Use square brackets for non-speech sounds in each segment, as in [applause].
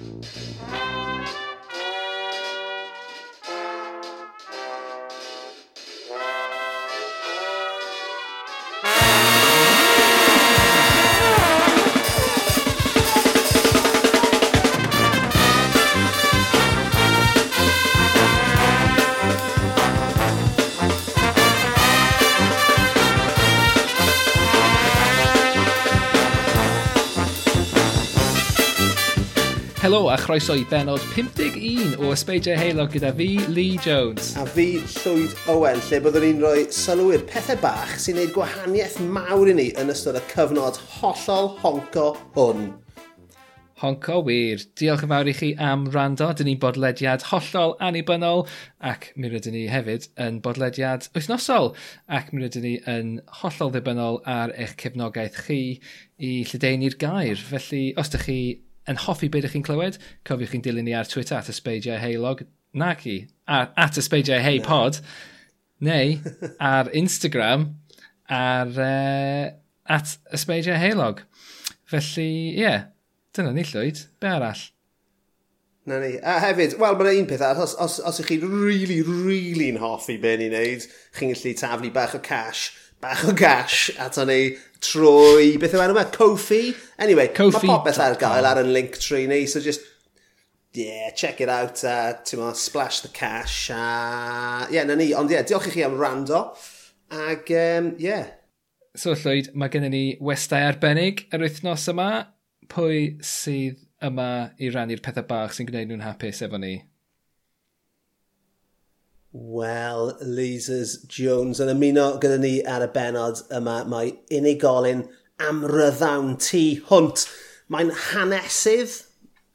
Música chroeso i benod 51 o Ysbeidiau Heilog gyda fi, Lee Jones. A fi, Llwyd Owen, lle byddwn ni'n rhoi sylwyr pethau bach sy'n gwneud gwahaniaeth mawr i ni yn ystod y cyfnod hollol honco hwn. Honco wir. Diolch yn fawr i chi am rando. Dyn ni'n bodlediad hollol annibynnol ac mi rydyn ni hefyd yn bodlediad wythnosol ac mi rydyn ni yn hollol ddibynnol ar eich cefnogaeth chi i lledeini'r gair. Felly, os ydych chi yn hoffi beth ych chi'n clywed, cofiwch chi'n dilyn ni ar Twitter at ysbeidiau heilog, nac i, at, at ysbeidiau hei pod, neu ar Instagram ar uh, at ysbeidiau heilog. Felly, ie, yeah, dyna ni llwyd, be arall? Na ni. A hefyd, wel, mae'n un peth, os, os, os ych chi'n really, really'n hoffi be ni'n neud, chi'n gallu taflu bach o cash bach o gash ato ni trwy, beth yw enw yma, Kofi? Anyway, Kofi. mae popeth ar gael ar yn link tree ni, so just, yeah, check it out, uh, ti'n splash the cash, a uh, yeah, na ni, ond yeah, diolch i chi am rando, ag um, yeah. So Llwyd, mae gennym ni westau arbennig yr wythnos yma, pwy sydd yma i rannu'r pethau bach sy'n gwneud nhw'n hapus efo ni? Wel, Lizers Jones yn ymuno gyda ni ar y benod yma. Mae unigolyn amryddawn tu hwnt. Mae'n hanesydd,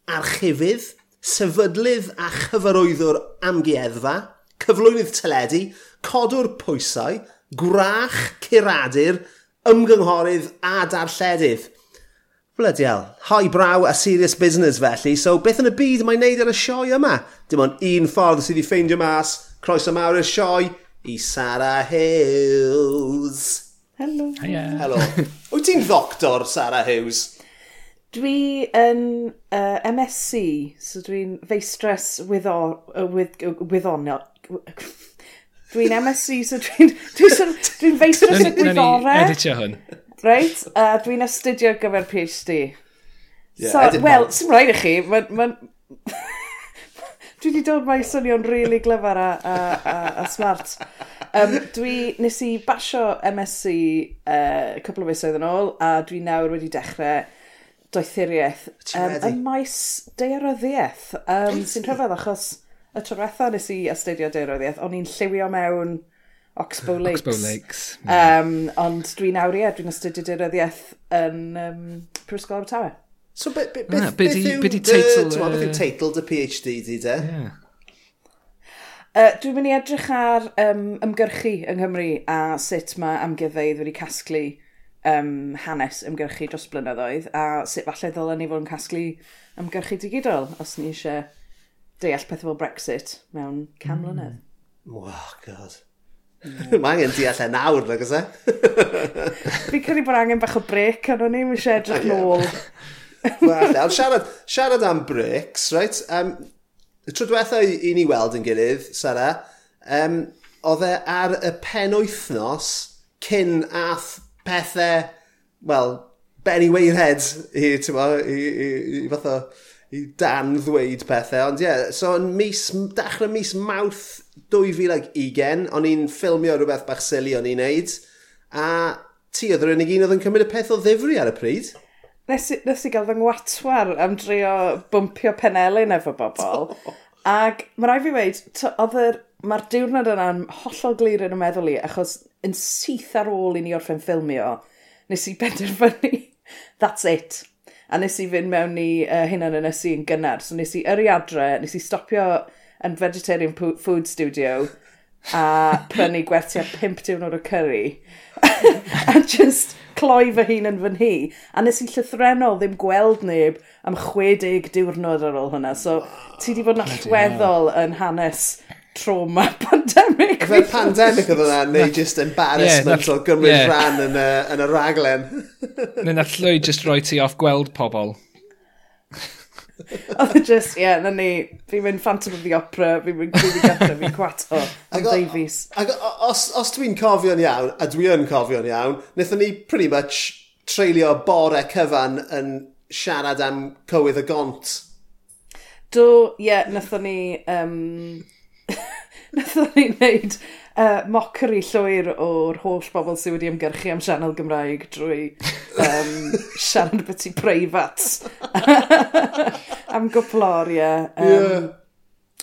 archifydd, sefydlydd a chyfarwyddwr amgueddfa, cyflwynydd teledu, codwr pwysau, gwrach curadur, ymgynghorydd a darlledydd. Bloody hell. High brow a serious business felly, so beth yn y byd mae'n neud ar y sioe yma? Dim ond un ffordd sydd wedi ffeindio mas Croeso mawr y sioe i Sarah Hughes. Helo. Hiya. Helo. [laughs] Wyt ti'n ddoctor, Sarah Hughes? Dwi yn uh, MSc, so dwi'n feistres with, uh, with, uh, Dwi'n MSc, so dwi'n dwi dwi, dwi feistres y gwyddore. Na'n editio hwn. Reit, a uh, dwi'n astudio gyfer PhD. Yeah, so, wel, sy'n rhaid i chi, mae'n... Ma [laughs] dwi wedi dod mae swnio'n really glyfar a, a, a, a smart. Um, dwi nes i basio MSc uh, cwpl o fisoedd yn ôl a dwi nawr wedi dechrau doethuriaeth um, y maes deiroddiaeth um, sy'n rhyfedd achos y trwetha nes i astudio deiroddiaeth o'n i'n lliwio mewn Oxbow Lakes. Oxbow Lakes. Um, ond dwi nawr, ie, dwi'n astudio diryddiaeth yn um, Prifysgol Abertawe. So beth be, be, ah, beth, be beth, yw, teitl, beth yw uh, teitl dy PhD di de? Yeah. Uh, dwi'n mynd i edrych ar um, ymgyrchu yng Nghymru a sut mae amgueddfeidd wedi casglu um, hanes ymgyrchu dros blynyddoedd a sut falle ddylen ni fod yn casglu ymgyrchu digidol os ni eisiau deall pethau fel Brexit mewn cam hmm. mlynedd. Mm. Wow, god. [laughs] Mm. Mae angen deall e nawr, nag oes e? Fi'n credu bod angen bach o brec, ond o'n i'n eisiau edrych [laughs] oh, nôl. [laughs] Wel, siarad, siarad am bricks, right? Um, y tro diwetha i i ni weld yn gilydd, Sara, um, oedd e ar y pen wythnos cyn ath pethau, wel, Benny Weirhead i, mo, i, i, i, fath o, i dan ddweud pethau. Ond ie, yeah, so yn mis, dechrau mis mawrth 2020, o'n i'n ffilmio rhywbeth bach sili o'n i'n neud, a ti oedd yr unig un oedd yn cymryd y peth o ddifri ar y pryd nes, nes i gael fy ngwatwar am drio bwmpio penelyn efo bobl. Ac [laughs] mae rai fi weid, mae'r diwrnod yna'n hollol glir yn y meddwl i, achos yn syth ar ôl i ni orffen ffilmio, nes i benderfynu, [laughs] that's it. A nes i fynd mewn i uh, hynna'n yn ysu yn gynnar. So nes i yri adre, nes i stopio yn Vegetarian Food Studio a prynu gwerthiau pimp diwrnod o curry. [laughs] a just cloi fy hun yn fy nhi. A nes i llythrenol ddim gweld neb am 60 diwrnod ar ôl hwnna. So ti di bod yn allweddol yn hanes trauma [laughs] pandemic. Fe pandemic oedd hwnna, neu just embarrassment yeah, o gymryd yeah. rhan yn y, yn y raglen. Neu na llwy just roi ti off gweld pobl. Oedd e just, ie, yeah, na ni, fi'n mynd Phantom of the Opera, fi'n mynd Gwyd i Gadra, fi'n cwato, Quato, fi'n Davies. Ac os, os dwi'n cofio'n iawn, a dwi'n cofio'n iawn, wnaethon ni pretty much treulio bore cyfan yn siarad am cywydd y gont. Do, ie, yeah, wnaethon ni... Um, wnaethon [laughs] ni wneud uh, mockery llwyr o'r holl bobl sydd wedi ymgyrchu am sianel Gymraeg drwy um, [laughs] siarad beth i preifat [laughs] am gwplor, gwploriau. Um, yeah.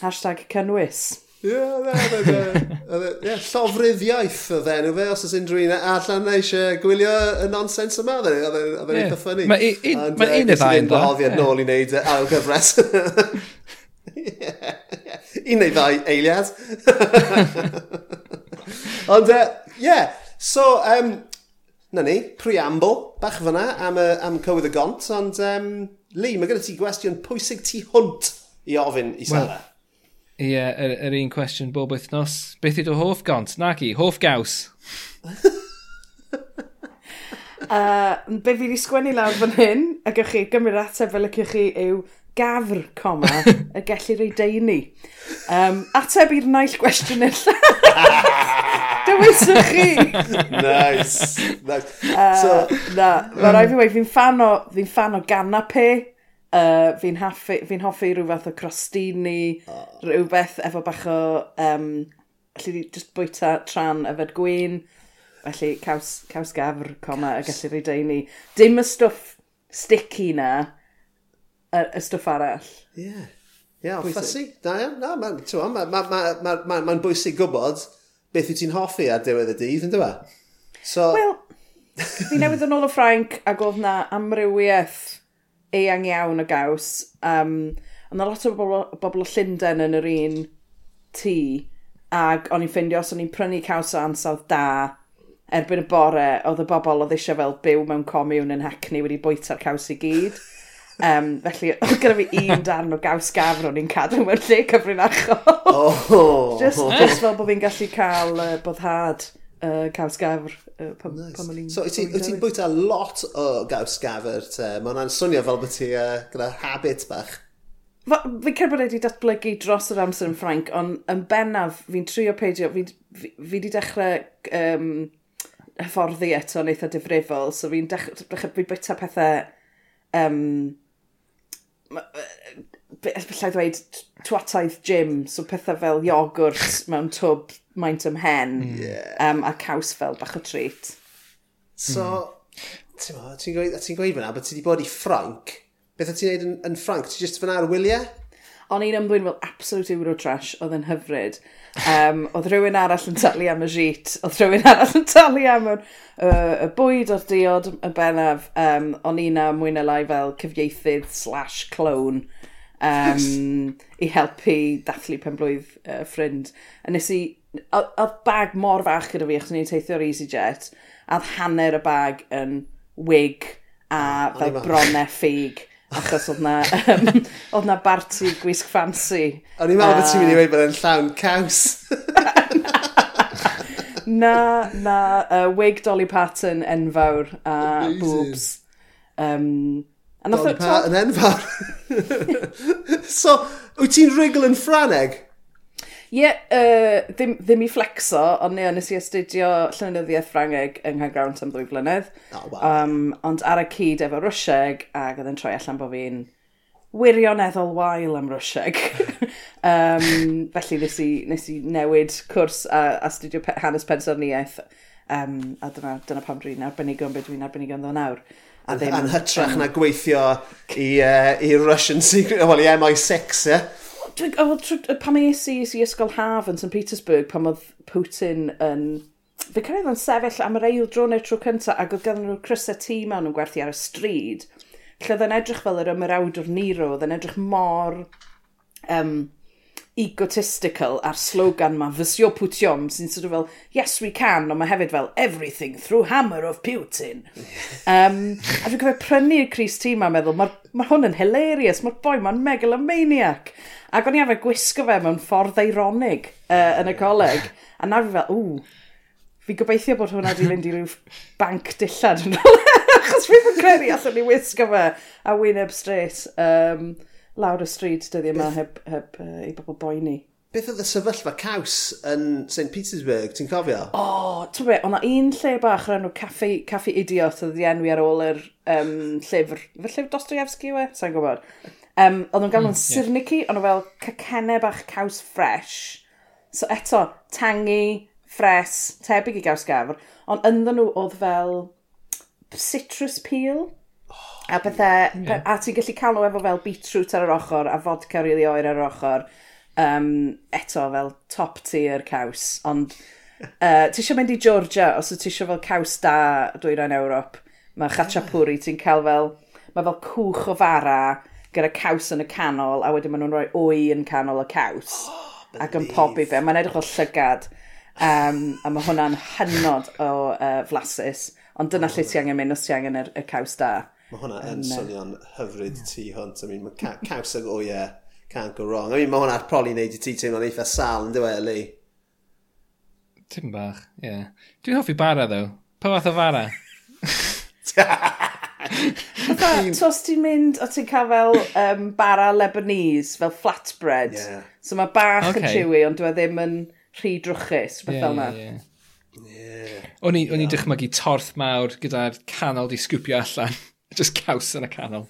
Hashtag cynnwys. Ie, yeah, e, e, e, llofruddiaeth oedd enw fe, os oes unrhyw un allan eisiau gwylio y nonsens yma, oedd e'n eitha ffynnu. Mae un y ddau yn dda. Mae'n nôl i wneud ail gyfres. [laughs] Un neu ddau eiliad. Ond, uh, yeah. So, um, na ni, preamble, bach fyna am, y, am cywydd y gont, ond um, Lee, mae gyda ti gwestiwn pwysig tu hwnt i ofyn i Sara. Ie, yeah, yr, yr, un cwestiwn bob wythnos. Beth ydy o hoff gont? Naci, hoff gaws. [laughs] uh, be fi wedi sgwennu lawr fan hyn, a gywch chi gymryd ateb fel y gywch chi yw gafr, coma, y gellir ei deini. Um, ateb i'r naill gwestiwn illa. [laughs] Dewyswch chi! nice, nice. Uh, so, na, mae rai fi mm. wedi, fi'n fan o, fi'n fan o ganape. Uh, fi'n hoffi, fi hoffi rhyw fath o crostini, oh. rhywbeth efo bach o, um, allu di just bwyta tran yfed gwyn. Felly, caws, caws gafr, coma, y gallu rhaid ei ni. Dim y stwff sticky na, y, y stwff arall. Ie. Yeah. Ie, yeah, ffasi. Da iawn. Na, mae'n ma, ma, ma, ma, ma, ma bwysig gwybod beth wyt ti'n hoffi ar diwedd y dydd, yn dyma? E? So... Wel, fi newydd yn ôl o Ffrainc ac oedd na amrywiaeth eang iawn o gaws. Um, ond na lot o bobl, bobl o Llundain yn yr un tŷ. Ac o'n i'n ffeindio os o'n i'n prynu caws o ansawdd da, erbyn y bore, oedd y bobl oedd eisiau fel byw mewn comiwn yn hackney wedi bwyta'r caws i gyd. Um, felly, [laughs] oedd gyda fi un [laughs] darn o gaws gafr o'n i'n cadw mewn lle cyfrinachol. [laughs] Oh. just, just fel bod fi'n gallu cael uh, boddhad uh, gaws gafr uh, pan, nice. pan o'n i'n... So, wyt ti'n bwyta lot o gaws gafr te? Mae hwnna'n swnio fel bod ti uh, gyda habit bach. Fi'n credu bod wedi datblygu dros yr amser yn Ffrainc, ond yn bennaf, fi'n trio peidio, fi, fi, wedi dechrau um, hyfforddi eto yn eitha difrifol, so fi'n dechrau, dechrau fi bita pethau um, bethau dweud twataeth gym, so pethau fel iogwrt [laughs] mewn twb maint ym hen, mm. yeah. um, a caws fel bach o treat. So, hmm. ti'n ti gweud, ti'n gweud fyna, bod ti wedi bod i Ffranc, beth o ti'n neud yn, yn Ffranc? Ti jyst fyna ar wyliau? O'n i'n ymddwyn fel absolute euro trash, oedd yn hyfryd. Um, oedd rhywun arall yn talu am y sheet, oedd rhywun arall yn talu am y, uh, y bwyd o'r diod, y bennaf. Um, o'n i'n am mwy na lai fel cyfieithydd slash clone um, i helpu dathlu penblwydd uh, ffrind. A nes i, oedd bag mor fach gyda fi, achos ni'n teithio ar EasyJet, a hanner y bag yn wig a fel bronau ffug achos oedd na, um, oedd na barti gwisg fancy. O'n i'n meddwl bod ti'n mynd i weid bod e'n llawn caws. [laughs] na, na, uh, wig Dolly Parton enfawr a Amazing. boobs. Um, Dolly Parton enfawr. [laughs] so, wyt ti'n rigl yn Ffraneg? Ie, yeah, uh, ddim, ddim i flexo, ond ne, nes i astudio llenyddiaeth Ffrangeg yng Nghygrawnt am ddwy flynedd. Oh, wow. um, ond ar y cyd efo Rwsieg, ac oedd yn troi allan bod fi'n wirioneddol wael am Rwsieg. [laughs] um, felly nes i, nes i newid cwrs a, a studio pe, hanes pensaerniaeth, um, a dyna, dyna pam dwi'n arbenigo yn beth dwi'n arbenigo yn ddo nawr. A ddim... Yn hytrach um, na gweithio i, uh, i Russian Secret, well, i MI6, ie? Yeah? Dwi, o, pam es i i ysgol haf yn St Petersburg pam oedd Putin yn... Fe cyrraedd yn sefyll am yr eil dro neu tro cyntaf ac oedd ganddyn nhw crysau tŷ mewn yn gwerthu ar y stryd. Lle oedd yn edrych fel yr ymyrawdwr Nero, oedd yn edrych mor um, egotistical a'r slogan ma, fysio pwtiom sy'n sort of fel, yes we can, ond mae hefyd fel, everything through hammer of Putin. [laughs] um, a dwi'n cofio prynu'r Cris T ma'n meddwl, mae ma hwn yn hilarious, mae'r boi ma'n megalomaniac. Ac o'n i arfer gwisgo fe mewn ffordd eironig uh, yn y coleg. A na fi fel, ww, fi gobeithio bod hwnna wedi mynd i ryw banc dillad yn ôl. [laughs] Achos fi'n credu allan ni wisgo fe a wyneb straight. Um, lawr y stryd dyddi yma heb, heb uh, i bobl boeni. Beth oedd y sefyllfa caws yn St Petersburg, ti'n cofio? O, oh, ti'n be, o'na un lle bach o'r enw Caffi, Caffi Idiot oedd i enwi ar ôl yr um, llyfr. Fy llyfr Dostoevsky we? Sa'n gwybod. Um, oedd nhw'n gael mm, nhw'n mm, sirnici, yeah. ond fel cacenne bach caws fresh. So eto, tangi, ffres, tebyg i gaws gafr. Ond ynddo nhw oedd fel citrus peel A bethau, yeah. a ti'n gallu cael nhw efo fel beetroot ar yr ochr a vodka rili really oer ar yr ochr. Um, eto fel top tier caws. Ond [laughs] uh, ti eisiau mynd i Georgia os ti eisiau fel caws da dwyrain Ewrop. Mae chachapuri, ti'n cael fel, mae fel cwch o fara gyda caws yn y canol a wedyn maen nhw'n rhoi oi yn canol y caws. [gasps] Oh, ac yn pobi fe, mae'n edrych o llygad. Um, a mae hwnna'n hynod o uh, flasus. Ond dyna oh, lle ti angen mynd os ti angen y, y caws da. Mae hwnna yn swnio'n hyfryd yeah. tu hwnt. I mean, mae ca caws ag o ie, can't go wrong. I mean, mae hwnna proli wneud i ti teimlo'n eitha sal, yn dweud, Lee? Tim bach, ie. Yeah. Dwi'n hoffi bara, ddo. Pa fath o bara? [laughs] Tos ti'n mynd, o ti'n cael fel um, bara Lebanese, fel flatbread. Yeah. So mae bach okay. yn chewy, ond dwi e ddim yn rhy drwchus, beth yeah, fel yna. Yeah, yeah. Yeah. O'n i'n yeah. dychmygu torth mawr gyda'r canol di sgwpio allan. Just caws yn y canol.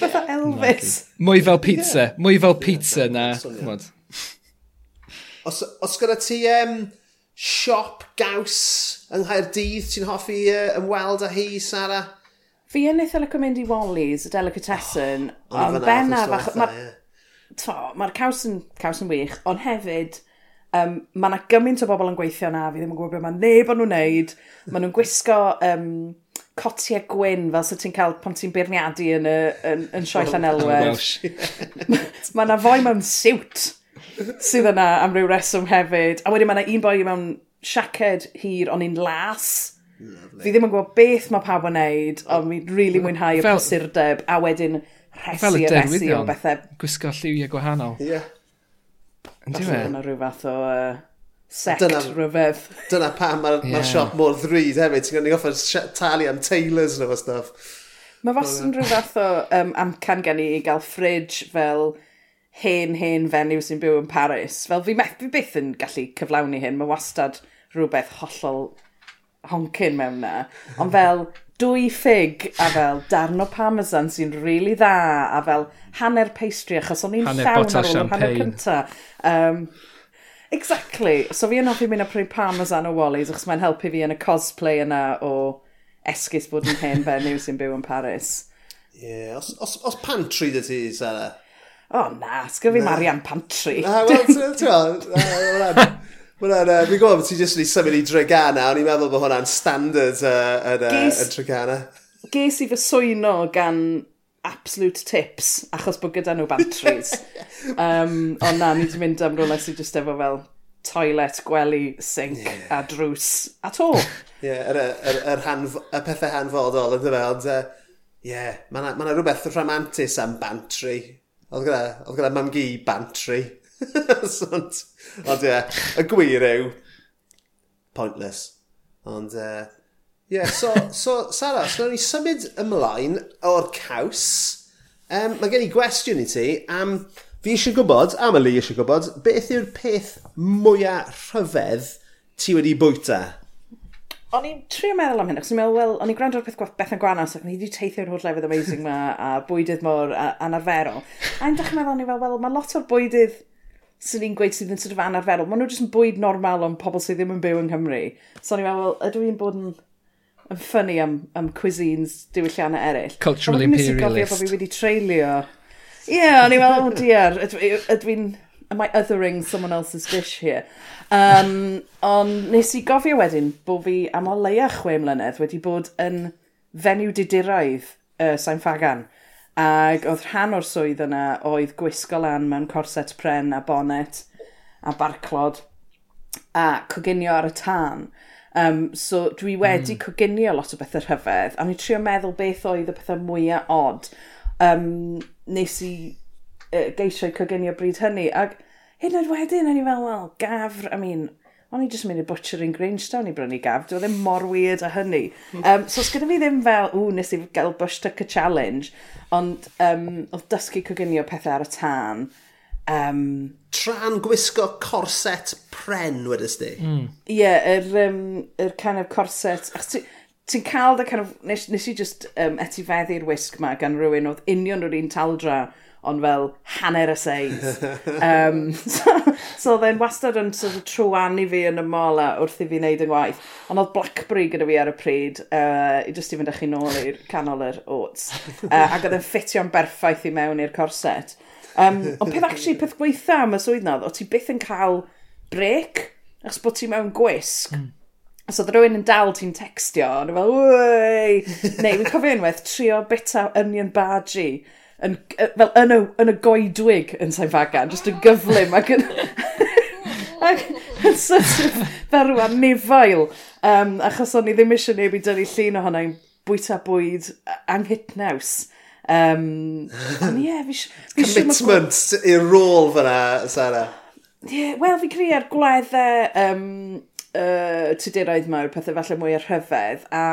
Fatha Elvis. Mwy fel pizza. Yeah. Mwy fel pizza yeah, na. Os, os gyda ti um, siop gaws yng Nghaerdydd, ti'n hoffi uh, ymweld â hi, Sara? Fi yn eithaf lyco mynd i Wally's, y delicatessen, oh, ond benna fach... Mae'r yeah. caws, yn, caws yn wych, ond hefyd, Um, mae yna gymaint o bobl yn gweithio na, fi ddim yn gwybod beth mae neb o'n nhw'n neud. Mae nhw'n gwisgo um, cotiau gwyn fel sy'n ti'n cael pan ti'n beirniadu yn, y, yn, yn sioe Llanelwedd. [laughs] mae yna foi mewn siwt sydd yna am ryw reswm hefyd. A wedyn mae yna un boi mewn siaced hir ond un las. Lovely. Fi ddim yn gwybod beth mae pawb yn neud, ond mi'n rili really mwynhau y posurdeb, a wedyn rhesi a rhesi o bethau. Gwisgo lliwiau gwahanol. Yeah. Ynddi we? Yna rhyw fath o uh, sect dyna, rhyfedd. Dyna pam mae'r yeah. ma siop mor ddrud hefyd. Ti'n gwneud ni goffa talu am tailors nhw o stuff. Mae fos yn rhyw fath o um, amcan gen i i gael fridge fel hen, hen fenyw sy'n byw yn Paris. Fel fi fi byth yn gallu cyflawni hyn. Mae wastad rhywbeth hollol honcyn mewn na. Ond fel dwy ffig a fel darn o parmesan sy'n rili really dda a fel hanner pastry achos o'n i'n llawn ar ôl hanner cynta. Um, exactly. So fi yn hoffi mynd a prynu parmesan o Wally's, achos mae'n helpu fi yn y cosplay yna o esgus bod yn hen fenyw sy'n byw yn Paris. Ie, yeah. os, os, os pantry dy ti, Sarah? O oh, na, sgyf fi Marian Pantry. Na, wel, ti'n gwybod, fi'n gwybod bod ti'n jyst wedi symud i Dragana, ond i'n meddwl bod hwnna'n standard uh, yn, uh, ges, yn Dragana. Ges i fy swyno gan absolute tips, achos bod gyda nhw bantries. [laughs] um, ond na, ni wedi mynd am rhywle sydd jyst efo fel toilet, gwely, sink yeah. a drws at all. Ie, yeah, yr, yr, yr, han, y pethau hanfodol yn dyma, ond ie, yeah, mae yna ma rhywbeth rhamantus am bantry. Oedd gyda, oedd gyda mam gi bantry. [laughs] ond ie, yeah, y gwir yw, pointless. Ond ie, uh, Ie, yeah, so, so Sara, so ni symud ymlaen o'r caws. Um, mae gen i gwestiwn i ti am... Fi eisiau gwybod, am y li eisiau gwybod, beth yw'r peth mwyaf rhyfedd ti wedi bwyta? O'n i'n trio meddwl am hyn, achos i'n meddwl, wel, o'n i'n gwrando'r peth beth yn Gwanas, ac o'n i wedi teithio'r holl lefydd amazing ma, a bwydydd mor anarferol. A i'n dechrau meddwl, o'n i'n fel, wel, mae lot o'r bwydydd sy'n ni'n gweud sydd yn sort of anarferol, maen nhw jyst yn bwyd normal o'n pobl sydd ddim yn byw yng Nghymru. So o'n i'n meddwl, ydw i'n bod yn yn ffynnu am, am cuisines diwylliannau eraill. Cultural imperialist. Nes i gofio bod fi wedi treulio. Ie, yeah, o'n i'n meddwl, oh dear, ydw Am I othering someone else's dish here? Um, ond nes i gofio wedyn bod fi am o leia chwe mlynedd wedi bod yn fenyw diduraidd uh, Sain Fagan. Ac oedd rhan o'r swydd yna oedd gwisgo lan mewn corset pren a bonet a barclod a coginio ar y tân. Um, so dwi wedi mm. coginio lot o bethau rhyfedd, a ni trio meddwl beth oedd y pethau mwyaf od. Um, nes i uh, geisio coginio bryd hynny, ac hyn oed wedyn, o'n i fel, wel, gafr, I mean, o'n i jyst mynd i butcher in Grangetown i brynu gaf, dwi'n e ddim mor weird a hynny. Um, so os gyda fi ddim fel, ww, nes i gael bush tucker challenge, ond um, oedd dysgu coginio pethau ar y tân, Um, Tra'n gwisgo corset pren, wedys di? Hmm. Ie, mm. yeah, yr, um, yr kind of corset... Ach, ti'n ti cael y kind of... Nes, nes i just um, etifeddu'r wisg ma gan rhywun oedd union o'r un taldra ond fel hanner y seis. [laughs] um, so, so then wastad yn sort of trwanu fi yn y mola wrth i fi wneud yng ngwaith. Ond oedd Blackberry gyda fi ar y pryd, uh, i jyst i fynd â chi nôl i'r canol yr oats. [laughs] Uh, ac oedd yn ffitio'n berffaith i mewn i'r corset. Um, ond peth actually, peth gweitha am y swydd na, o ti byth yn cael brec, achos bod ti mewn gwisg. Mm. So oedd rhywun yn dal ti'n textio, ond fel, wei! Neu, fi'n cofio unwaith, trio bita onion baji, yn, fel yn y, yn y goedwig yn sain fagan, jyst yn gyflym ac yn... [laughs] ac yn sort of fel rwan nifail, um, achos o'n i ddim eisiau neb i dynnu llun ohono i'n bwyta bwyd anghitnaws. Um, ond ie, fi Commitment i'r rôl fyna, Sarah. Ie, yeah, wel, fi creu ar gweddau um, uh, tuduraidd mawr, pethau falle mwy ar rhyfedd, a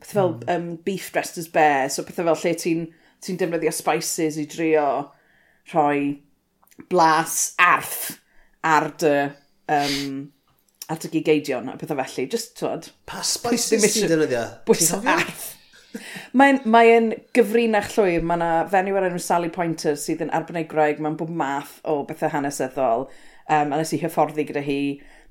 pethau fel mm. um, beef dressed as bear, so pethau fel lle ti'n ti defnyddio spices i drio rhoi blas arth ar dy, um, ar dy gigeidion a pethau felly. Just, twod. Pa spices ti'n defnyddio? Bwys arth. Mae'n mae gyfrinach llwyr. Mae yna fenyw ar enw Sally Pointer sydd yn arbenigraig. Mae'n bod math o bethau hanesyddol. Um, a nes i hyfforddi gyda hi.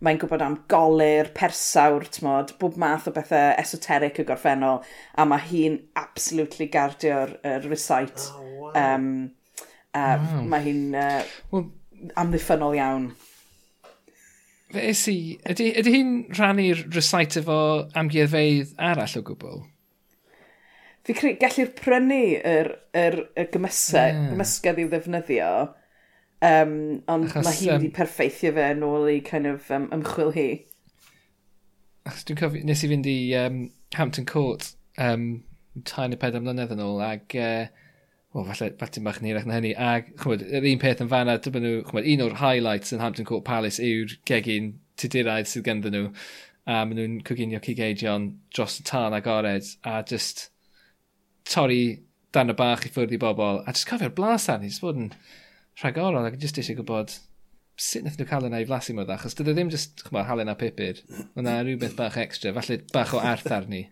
Mae'n gwybod am golir, persawr, tmod, bob math o bethau esoteric y gorffennol. A mae hi'n absolutely gardio'r uh, recite. Oh, wow. um, uh, wow. Mae hi'n uh, well, amddiffynol iawn. Fe is i, ydy, ydy hi'n rhannu'r recite efo amgueddfeidd arall o gwbl? fi gallu'r prynu yr, yr, yr gymysau, mm. gymysgedd i'w ddefnyddio, um, ond Achos, mae hi wedi um, perfeithio fe yn ôl i kind of, um, ymchwil hi. Achos dwi'n cofio, nes i fynd i um, Hampton Court um, tai y ped mlynedd yn ôl, ag uh, Wel, falle, falle bach yn hirach na hynny. a chymod, yr un peth yn fanna, dyma nhw, chymod, un o'r highlights yn Hampton Court Palace yw'r gegin tuduraid sydd ganddyn nhw. A maen nhw'n coginio cigeidion dros y tân agored. A just, torri dan y bach i ffwrdd i bobl, a jyst cofio'r blas arni, jyst bod yn rhagorol ac jyst eisiau gwybod sut wnaeth nhw cael yna i flasu mor dda, achos dydw ddim jyst, chymod, halen a pupur. Mae yna rhywbeth bach extra, falle bach o arth arni.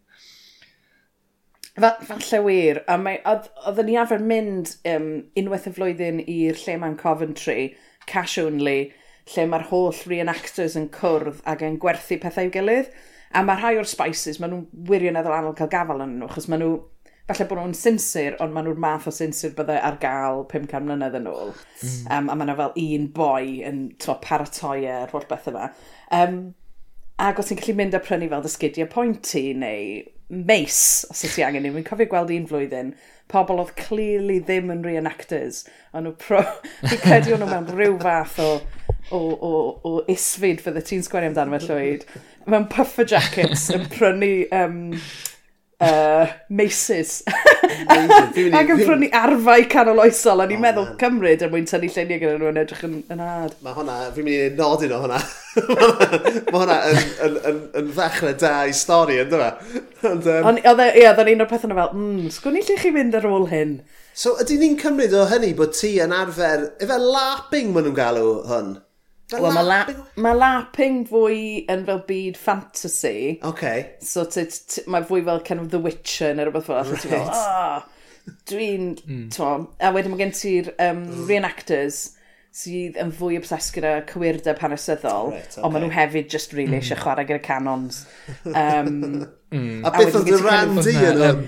Falle wir, a mae, oedden ni arfer mynd um, unwaith y flwyddyn i'r lle mae'n Coventry, cash only, lle mae'r holl reenactors yn cwrdd ac yn gwerthu pethau i'w gilydd. A mae rhai o'r spices, maen nhw'n wirioneddol anodd cael gafel yn nhw, achos maen nhw falle bod nhw'n sinsir, ond maen nhw'r math o sinsir byddai ar gael 500 mlynedd yn ôl. Mm. Um, a maen nhw fel un boi yn twa, paratoi ar holl beth yma. Um, ac os ti'n gallu mynd a prynu fel dysgidiau pointy neu meis, os ydych chi angen i. Fi'n cofio gweld un flwyddyn, pobl oedd clearly ddim yn reenactors. Ond nhw pro... [laughs] Fi'n credu nhw mewn rhyw fath o, o, o, o isfyd fydde ti'n sgwennu amdano fe llwyd. Mewn puffer jackets yn prynu um, uh, meisus. [laughs] Ac yn prynu arfau canol oesol, a ni'n oh, meddwl man. cymryd er mwyn tynnu lluniau gyda nhw yn edrych yn, yn ad. Mae hwnna, fi'n mynd i nodyn o hwnna. [laughs] Mae hwnna yn, yn, yn, yn ddechrau da i stori, ynddo fe? Ond, um... Ie, oedd yn un o'r pethau yna fel, mm, sgwni lle chi fynd ar ôl hyn? So, ydy ni'n cymryd o hynny bod ti yn arfer, efe lapping maen nhw'n galw hwn? Wel, mae la ma lapping fwy yn fel byd fantasy. Okay. So mae fwy fel kind of The Witcher neu rhywbeth fel. Right. Fel, oh, dwi'n... Mm. A wedyn mae gen ti'r um, reenactors sydd yn fwy obsessed gyda cywirdeb hanesyddol, right, okay. ond maen nhw hefyd just really mm. eisiau chwarae gyda canons. [laughs] Um, mm. A, a beth oedd y rand i yn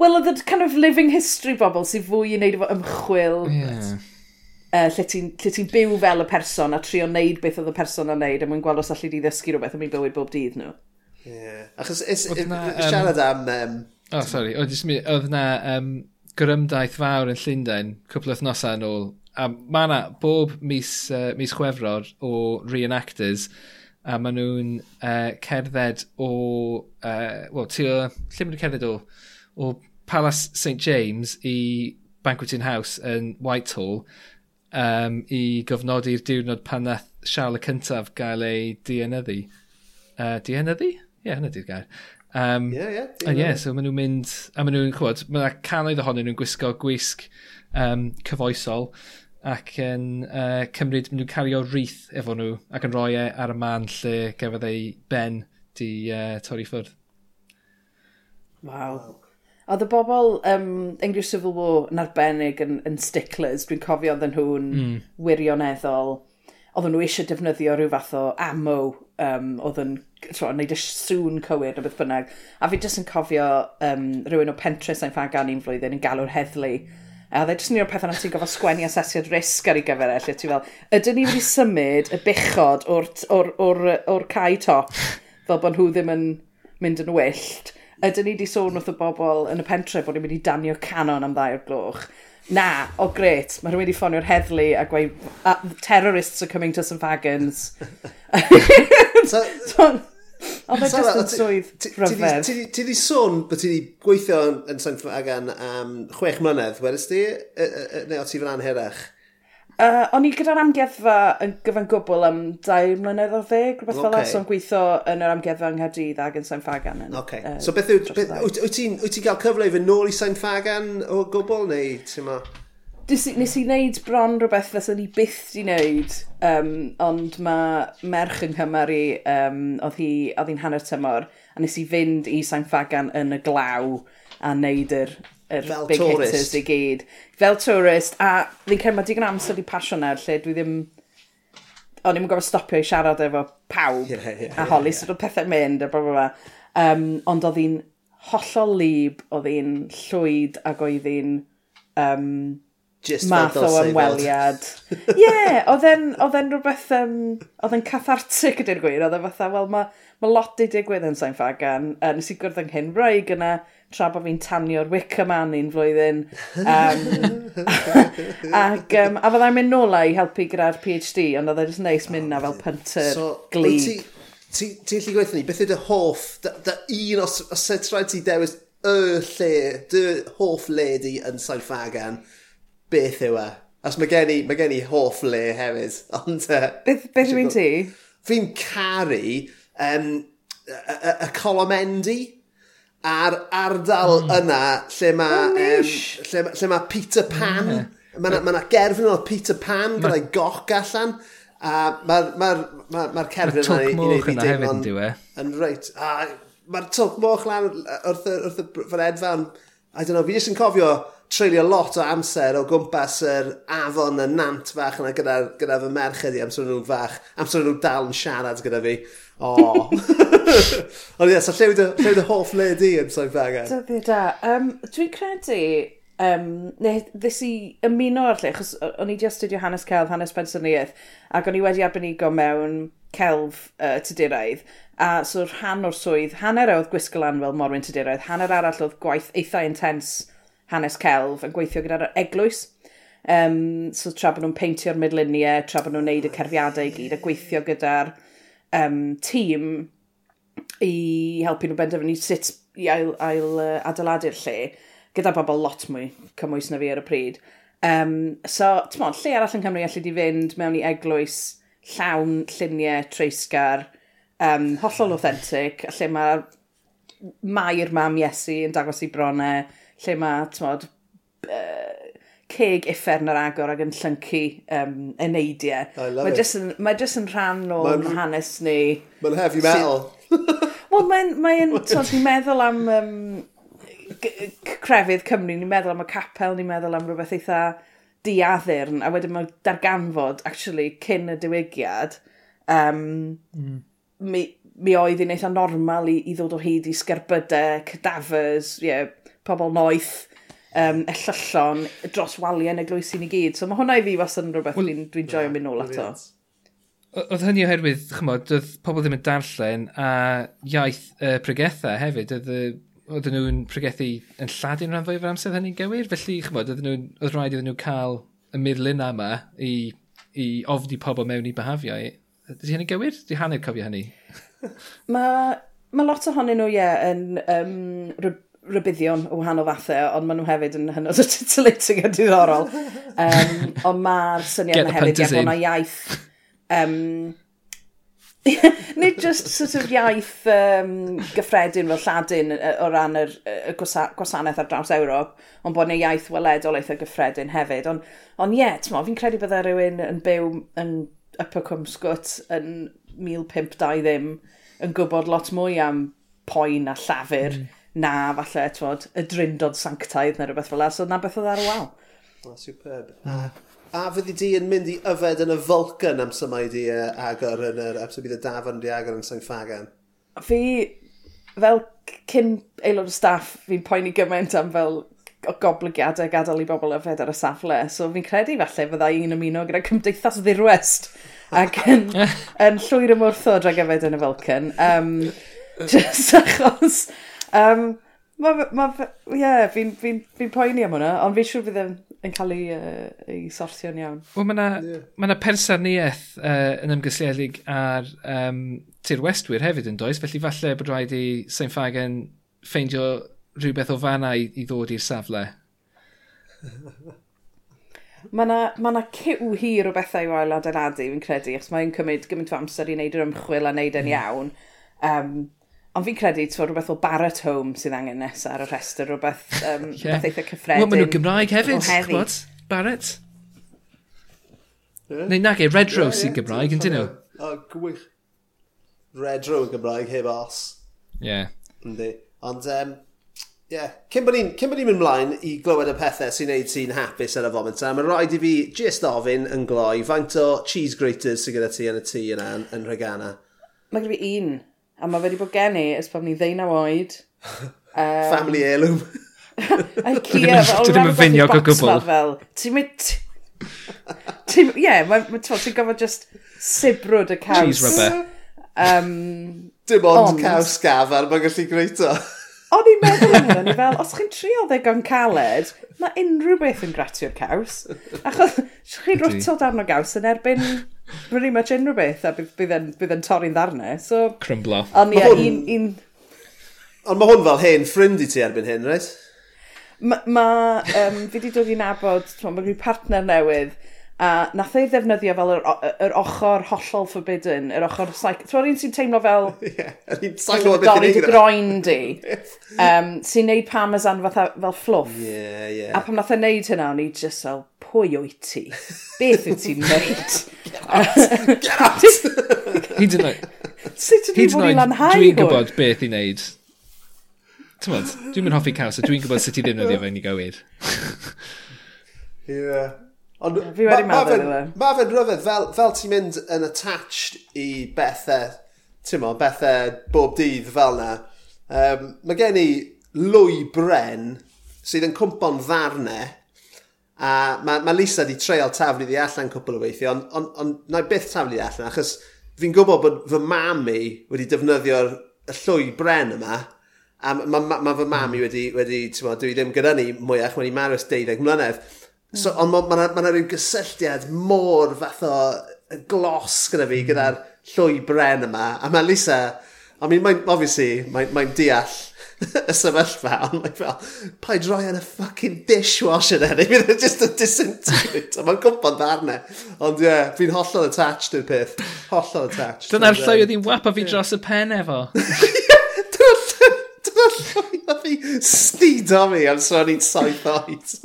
Wel, oedd y kind of living history bobl sydd fwy i wneud efo ymchwil. Yeah uh, lle ti'n ti byw fel y person a trio wneud beth oedd y person yn wneud a mwyn gweld os allu di ddysgu rhywbeth am ei bywyd bob dydd nhw. Yeah. Achos is, is, na, um, siarad am... Um, oh, sorry. Oedd na um, gyrymdaeth fawr yn Llundain, cwpl o thnosau yn ôl. A mae yna bob mis, uh, mis chwefror o reenactors a maen nhw'n uh, cerdded o... Uh, Wel, ti o... Lle maen nhw'n cerdded o? O Palace St James i Banqueting House yn Whitehall um, i gofnodi'r diwrnod pan nath Siarl y cyntaf gael ei dienyddu. Uh, dienyddu? Ie, yeah, hynny di'r gair. Um, yeah, yeah, dienyddu. yeah, so maen nhw'n mynd, a maen nhw'n chwod, mae yna canoedd ohonyn nhw'n gwisgo gwisg um, cyfoesol ac yn uh, cymryd, maen nhw'n cario wreath efo nhw ac yn rhoi e ar y man lle gefodd ei ben di uh, torri ffwrdd. Waw. Oedd y bobl um, English Civil War yn arbennig yn, yn sticklers, dwi'n cofio oedden nhw'n mm. wirioneddol. Oedden nhw eisiau defnyddio rhyw fath o ammo, um, oedden nhw'n neud y sŵn cywir o beth bynnag. A fi jyst yn cofio um, rhywun o pentres na'n ffagan un flwyddyn yn galw'r heddlu. A oedd e jyst yn un o'r pethau na ti'n gofod sgwennu asesiad risg ar ei gyfer e, lle ti fel, ydyn ni wedi symud y bichod o'r, or, or, or, or cae top fel bod nhw ddim yn mynd yn wyllt ydyn ni wedi sôn wrth y bobl yn y pentre bod ni'n mynd i danio canon am ddau o'r gloch. Na, o oh, gret, mae rhywun wedi ffonio'r heddlu a gweud, uh, terrorists are coming to some fagons. [laughs] so, Oedd e just yn swydd rhyfedd. Ti di sôn bod ti di gweithio yn Saint Fagan am chwech mlynedd, wedys ti? Neu o ti fan anherach? Uh, o'n i gyda'r amgeddfa yn gyfan gwbl am dair mlynedd o ddeg, rhywbeth okay. fel as o'n gweithio yn yr amgeddfa yng Nghaerdydd ag yn Sain Fagan. Yn, okay. Uh, so beth yw, wyt ti'n ti gael cyfle i fy nôl i Sain Fagan o gwbl neu ti'n ma? Nes i wneud bron rhywbeth fes o'n i byth di wneud, um, ond mae merch yng Nghymru, um, oedd hi'n hanner tymor, a nes i fynd i Sain Fagan yn y glaw a wneud yr yr fel big tourist. hitters i gyd. Fel tourist, a fi'n cael mae digon amser i pasio er, lle dwi ddim... O'n i'n gofio stopio i siarad efo pawb, yeah, yeah, a holi yeah, yeah. sydd so, pethau mynd, a bla bla bla. Um, ond oedd hi'n hollol lib, oedd hi'n llwyd, ac oedd hi'n... Um, Just math o ymweliad. [laughs] Ie, yeah, oedd e'n rhywbeth, um, oedd e'n cathartic ydy'r gwir, oedd e fatha, wel, mae ma lot i digwydd yn Sain Fagan, uh, nes i gwrdd yng Nghymru gyna tra bod fi'n tanio'r Wicker Man un flwyddyn. [laughs] Um, ac, um, a fyddai'n mynd nôl i helpu gyda'r PhD, ond oedd e'n neis mynd na fel pynter so, glib. Ti'n ti, ti gallu gweithio ni, beth ydy hoff, da, da un os, os e trai ti dewis y lle, dy hoff le di yn Fagan, beth yw e? Os mae gen i, mae gen i hoff le hefyd, [laughs] ond... Uh, beth beth yw'n ti? Fi'n caru um, y, y, y colomendi, a'r ardal mm. yna lle mae um, lle, lle ma Peter Pan. Mm. Mae yna ma, gerfyn o Peter Pan ma... gyda'i goch allan. A mae'r ma, ma, ma, ma cerfyn yna i wneud i deimlo'n... E? Yn reit. Mae'r twc moch lan wrth, y, wrth, y wrth, I don't know, fi jyst yn cofio treulio lot o amser o gwmpas yr afon y nant fach yna gyda, gyda fy merched i amser nhw'n fach. Amser nhw'n dal yn siarad gyda fi. O. [laughs] Ond ie, so lle wedi dy hoff le di yn Sain Fagan? Dyddi da. Um, Dwi'n credu, um, neu ddys i ymuno ar lle, chos o'n i wedi astudio hanes celf, hanes bensyniaeth, ac o'n i wedi arbenigo mewn celf uh, tydyraidd, a so rhan o'r swydd, hanner e oedd gwisgo lan fel morwyn tydyraidd, hanner arall oedd gwaith eitha intens hanes celf yn gweithio gyda'r eglwys. Um, so tra bod nhw'n peintio'r midluniau, tra bod nhw'n neud y cerfiadau i gyd, a gweithio gyda'r um, tîm i helpu nhw benderfynu sut i ail, ail uh, adeiladu'r lle, gyda bobl lot mwy cymwys na fi ar y pryd. Um, so, ti'n modd, lle arall yn Cymru allu di fynd mewn i eglwys llawn lluniau treisgar, um, hollol authentic, lle mae'r mair mam Iesu yn dangos i bronau, lle mae, tmod, ceg effern ar agor ac yn llyncu um, eneidiau. Mae jyst yn, mae just yn rhan o'n hanes ni. Mae'n heavy metal. [laughs] Wel, mae'n, mae'n, ni'n meddwl am um, crefydd Cymru, ni'n meddwl am y capel, ni'n meddwl am rhywbeth eitha diaddurn, a wedyn mae darganfod, actually, cyn y diwygiad, um, mm. mi, mi oedd hi'n eitha normal i, i ddod o hyd i sgerbydau, cadafers, yeah, pobl noeth, um, ellyllon dros waliau yn y glwysi ni gyd. So mae hwnna i fi was yn rhywbeth well, dwi'n dwi joio mynd nôl ato. Oedd hynny oherwydd, chymod, doedd pobl ddim yn darllen a iaith uh, pregethau hefyd, oedd oedden nhw'n pregethu yn lladin rhan fwy o'r amser hynny'n gywir, felly chymod, oedd nhw'n, oedd rhaid iddyn nhw cael y myrlun yma i, i ofni pobl mewn i behafiau. Ydy hynny'n gywir? Di hanner cofio hynny? [laughs] mae ma lot ohonyn nhw, ie, yeah, yn um, rybuddion o wahanol fathau, ond maen nhw hefyd yn hynod o titillating a diddorol. Um, ond mae'r syniad yna hefyd, ia, bod yna iaith... Um, [laughs] Nid just sort of iaith um, gyffredin fel Lladin o ran y, y gwasanaeth ar draws Ewrop, ond bod ni iaith weledol eitha gyffredin hefyd. Ond on, ie, yeah, fi'n credu bydde rhywun yn byw yn Upper Cwmsgwt yn 1520 ddim yn gwybod lot mwy am poen a llafur. Mm na falle, twod, y drindod sanctaidd neu rhywbeth fel la. So na beth oedd ar y wal. Na, superb. Na. A fyddi di yn mynd i yfed yn y Vulcan am symau di agor yn yr... Am bydd y dafan di agor yn Saint Fagan? Fi, fel cyn aelod o staff, fi'n poeni gymaint am fel o goblygiadau gadael i bobl yfed ar y safle. So fi'n credu falle fydda i'n ymuno gyda Cymdeithas Ddirwest ac [laughs] yn, yn llwyr ymwrthod rhag yfed yn y Falcon. Um, just achos Um, Mae, ma, ie, yeah, fi'n fi, fi poeni am hwnna, ond fi'n siŵr fydd yn cael ei, uh, ei sortio'n iawn. Wel, mae yna yeah. ma persarniaeth uh, yn ymgysiedig ar um, Tir Westwyr hefyd yn does, felly falle bod rhaid i Sain Fagen ffeindio rhywbeth o fanna i, i ddod i'r safle. Mae [laughs] yna ma cyw hir o bethau i wael adeiladu, fi'n credu, achos mae'n cymryd gymaint o amser i wneud yr ymchwil a wneud yn mm. iawn. Um, Ond fi'n credu, ti'n rhywbeth o Barrett Home sydd angen nes ar y rhestr, rhywbeth, um, yeah. [laughs] rhywbeth eitha cyffredin. Wel, maen nhw Gymraeg hefyd, chwbod? Barrett? Yeah. Neu nag e, Redrow yeah, sy'n Gymraeg, yn dyn nhw? O, gwych. Redrow yn Gymraeg, heb os. Ie. Yndi. Ond, um, Yeah. Cyn bod ni'n ni mynd mlaen i glywed y pethau sy'n neud ti'n hapus ar y foment, mae'n rhaid i fi just ofyn yn gloi faint o cheese graters sy'n gyda ti yn y tŷ yna yn, yn Regana. Mae gyda fi un A mae wedi bod gen i ys pan ni ddeunaw oed. Um, [laughs] Family heirloom. Ikea, fel Dwi ddim yn feiniog o gwbl. Fel, ti'n mynd... Ie, ti'n gofod just sibrwd y caws. Cheese rubber. Um, Dim ond, ond caws gafar, mae'n gallu greit o. O'n i'n meddwl am hynny, fel, os chi'n trio ddegon caled, mae unrhyw beth yn gratio'r caws. Achos chi'n rwtod arno gaws yn erbyn pretty much unrhyw beth a bydd, yn, torri'n ddarnau. So, Crymblo. Ond ie, un... un... Ond mae hwn fel hen ffrind i ti erbyn hyn, reit? Mae, ma, um, fi wedi dod i nabod, mae rhyw partner newydd, a nath ei ddefnyddio fel yr, yr ochr hollol forbidden, yr ochr psych... Ti'n un sy'n teimlo fel... [laughs] yeah, yr un psycho beth yn eigra. groen di, um, sy'n neud parmesan fatha, fel fluff. Ie, Yeah, ie. yeah. A pam nath ei wneud hynna, o'n i just fel, pwy o'i ti? Beth wyt ti'n neud? Get out! Hyd yn oed. Sut ydyn i fod i lanhau? Dwi'n gwybod beth i wneud. Tymod, dwi'n mynd hoffi caws, a dwi'n gwybod sut i ddefnyddio fe'n i gywir. Ie. Ond fi wedi meddwl iddo. E. Mae fe'n rhyfedd, fel, fel ti'n mynd yn attached i bethau, ti'n mo, bethau bob dydd fel na, um, mae gen i lwy bren sydd yn cwmpon ddarnau A mae ma Lisa di treol taflu ddi allan cwpl o weithio, ond on, on, na i byth taflu ddi allan, achos fi'n gwybod bod fy mam i wedi defnyddio'r llwy bren yma, a mae ma, ma fy mam i wedi, wedi mo, dwi ddim gyda ni mwyach, wedi marw ys 12 mlynedd. So, mm. ond mae yna ma, ma, ma ryw gysylltiad môr fath o glos gyda fi, hmm. gyda'r llwy bren yma, a mae Lisa, I mean, mae'n, obviously, mae'n mae deall [laughs] y sefyllfa, ond mae'n fel, pa i droi yn y ffucking dishwasher na, neu [laughs] fydd just a disintegrate, ond mae'n gwybod ddarnau. Ond ie, yeah, fi'n hollol attached i'r peth, hollol attached. Dyna'r llwy oedd hi'n wap wapa fi dros y pen efo. [laughs] Dyna'r llwy oedd fi stido mi am sôn i'n saith oed.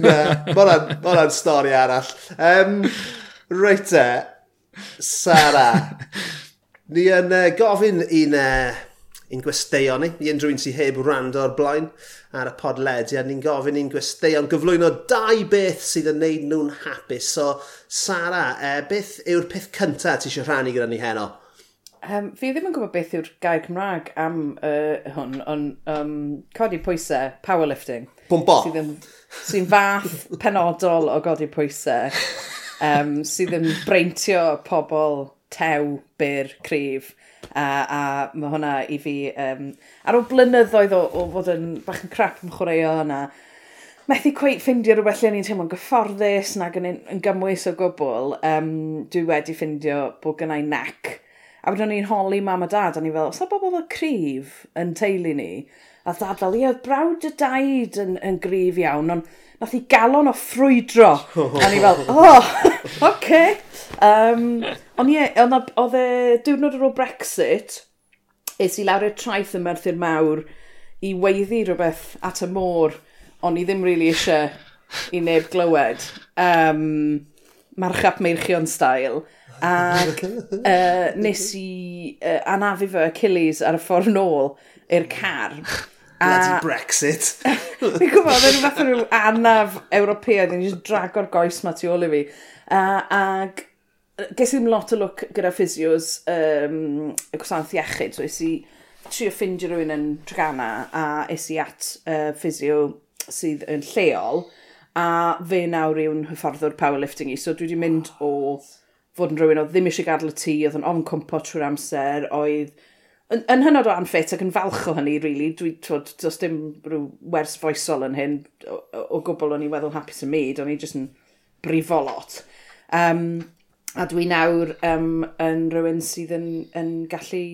Na, mae'n stori arall. Um, Reit e, Sara, ni yn uh, gofyn i'n uh, i'n gwesteion ni, i unrhyw un sydd heb wrando o'r blaen ar y podlediad. Ni'n gofyn i'n gwesteion gyflwyno dau beth sydd yn neud nhw'n hapus. So, Sara, e, beth yw'r peth cyntaf ti eisiau rhannu gyda ni heno? Um, fi ddim yn gwybod beth yw'r gair Cymraeg am uh, hwn, ond um, codi pwysau, powerlifting. Bwmbo! Sy'n sy fath [laughs] penodol o godi pwysau, um, sydd yn breintio pobl tew, byr, cryf A, a mae hwnna i fi, um, ar ôl blynyddoedd o, o fod yn bach yn crap yn chwaraeo yna, methu cweith ffindio rhywbeth lle ni'n teimlo'n gyfforddus nag yn, yn gymwys o gwbl, um, dwi wedi ffindio bod gynnau nac. A wedyn ni'n holi mam a dad, a ni fel, os yna bobl fel cryf yn teulu ni, a ddadl ie, oedd brawd y daid yn, yn grif iawn, ond nath i galon o ffrwydro. [laughs] Oh. a ni fel, oh, [laughs] oce. Okay. Um, ond ie, oedd e diwrnod ar ôl Brexit, es i lawr y traeth yn Merthyr Mawr i weiddi rhywbeth at y môr, ond i ddim really eisiau i neb glywed. Um, marchap meirchion style. Ac [laughs] uh, nes i uh, anafu fy Achilles ar y ffordd nôl i'r car. Bloody Brexit. [laughs] Fi'n gwybod, mae'n rhywbeth o rhyw anaf Ewropeaidd, ni'n just drag o'r goes ma tu ôl i fi. Uh, ag ges i'n lot o look gyda physios um, y gwasanaeth iechyd, so es i trio ffindio rhywun yn Trigana a es i at uh, physio sydd yn lleol a fe nawr yw'n hyfforddwr powerlifting i, so dwi wedi mynd o fod yn rhywun o ddim eisiau gadw y tŷ, oedd yn ofn cwmpo trwy'r amser, oedd yn, yn hynod o anffit ac yn falch o hynny, really. Dwi, twod, does dim rhyw wers foesol yn hyn o, o, gwbl o'n i weddol hapus y myd, o'n i jyst yn brifo lot. Um, a dwi nawr um, yn rhywun sydd yn, yn gallu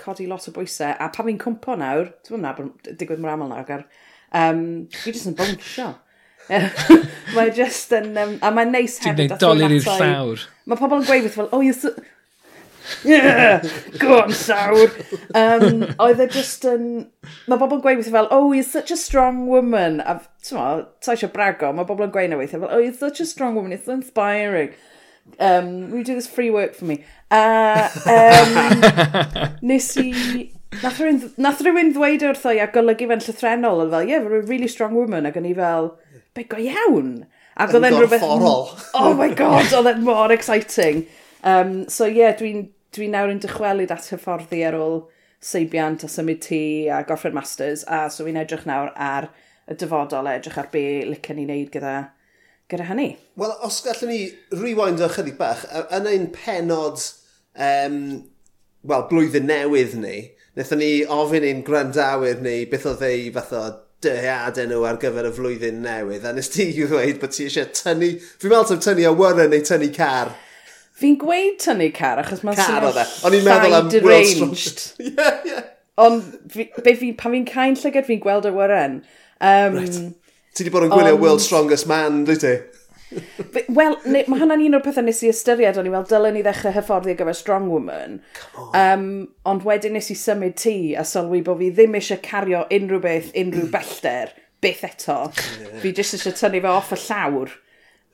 codi lot o bwysau, a pa fi'n cwmpo nawr, dwi'n na, digwydd mor aml nawr, um, dwi jyst yn bwnsio. [laughs] mae just yn... Um, a mae'n neis hefyd... Dwi'n gwneud dolir i'r llawr. Mae pobl yn gweud fel, oh, you're so, yeah, [laughs] go on sawr. Um, oedd e just yn... Mae bobl yn gweud fel, oh, you're such a strong woman. A ti'n ta eisiau brago, mae bobl yn gweud na weithio fel, oh, you're such a strong woman, it's inspiring. Um, will you do this free work for me? A uh, um, [laughs] nes i... Nath rhywun, ddweud e wrtho i a golygu fe'n llythrenol, oedd e fel, yeah, we're a really strong woman, ac o'n i fel, be go iawn. Ac oedd e'n rhywbeth... Oh my god, oedd e'n mor exciting. Um, so yeah, dwi'n dwi nawr yn dychwelyd at hyfforddi ar ôl seibiant a symud tŷ a goffred masters, a so fi'n edrych nawr ar y dyfodol, edrych ar be licen ni wneud gyda, gyda hynny. Wel, os gallwn ni rewind o chydig bach, yn ein penod um, well, blwyddyn newydd ni, wnaethon ni ofyn i'n gwrandawyr ni beth oedd ei fath o dyheadau nhw ar gyfer y flwyddyn newydd, a nes ti i ddweud bod ti eisiau tynnu, fi'n meddwl ti'n tynnu awyren neu tynnu car Fi'n gweud tynnu car, achos mae'n car oedd e. O'n i'n meddwl am deranged. [laughs] Strong. yeah, ie. Ond fi, fi, pan fi'n cael llygad, fi'n gweld e y wyren. Um, right. Ti wedi bod yn gwylio on... World Strongest Man, dwi ti? Wel, mae hwnna'n un o'r pethau nes i ystyried, o'n i fel, dylen ni ddechrau hyfforddi ar gyfer Strong Woman. Um, ond wedyn nes i symud ti a sylwi bod fi ddim eisiau cario unrhyw beth, unrhyw bellter, beth eto. Yeah. Fi jyst eisiau tynnu fe off y llawr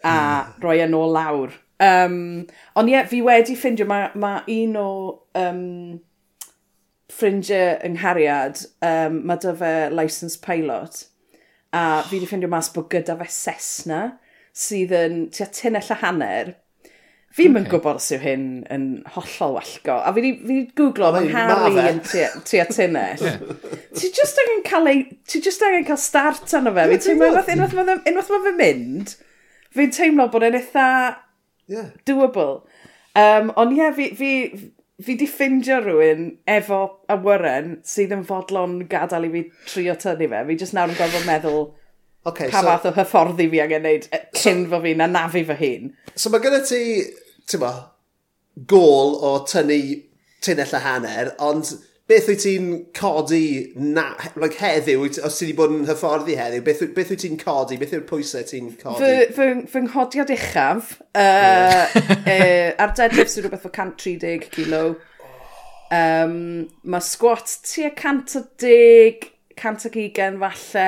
a hmm. roi e yn ôl lawr. Um, ond ie, yeah, fi wedi ffindio, mae ma un o um, ffrindiau yng Nghariad, um, mae dy fe licensed pilot, a fi wedi ffindio mas bod gyda fe Cessna, sydd yn tua tunnell a hanner. Fi okay. yn gwybod os yw hyn yn hollol wellgo, A fi wedi googlo, mae'n Harry yn tua tunnell. Ti just angen cael, ei, ti just angen cael start arno fe. Fi'n teimlo unwaith, mae fe'n mynd, fi'n teimlo bod e'n eitha yeah. doable. Um, ond ie, yeah, fi, fi, fi di ffindio rhywun efo awyren sydd yn fodlon gadael i fi trio tynnu fe. Fi jyst nawr yn gorfod meddwl okay, pa so, fath o hyfforddi fi angen neud e, cyn so, fo fi na nafu fy hun. So mae gyda ti, ti'n ma, gôl o tynnu tunnell a hanner, ond beth wyt ti'n codi na, like heddiw, os ti wedi bod yn hyfforddi heddiw, beth, beth wyt ti'n codi, beth yw'r pwysau ti'n codi? Fy, fy, fy nghodiad uchaf, uh, uh, ar dedrif sy'n rhywbeth o 130 kilo. Um, mae squat tua 110, 120 falle,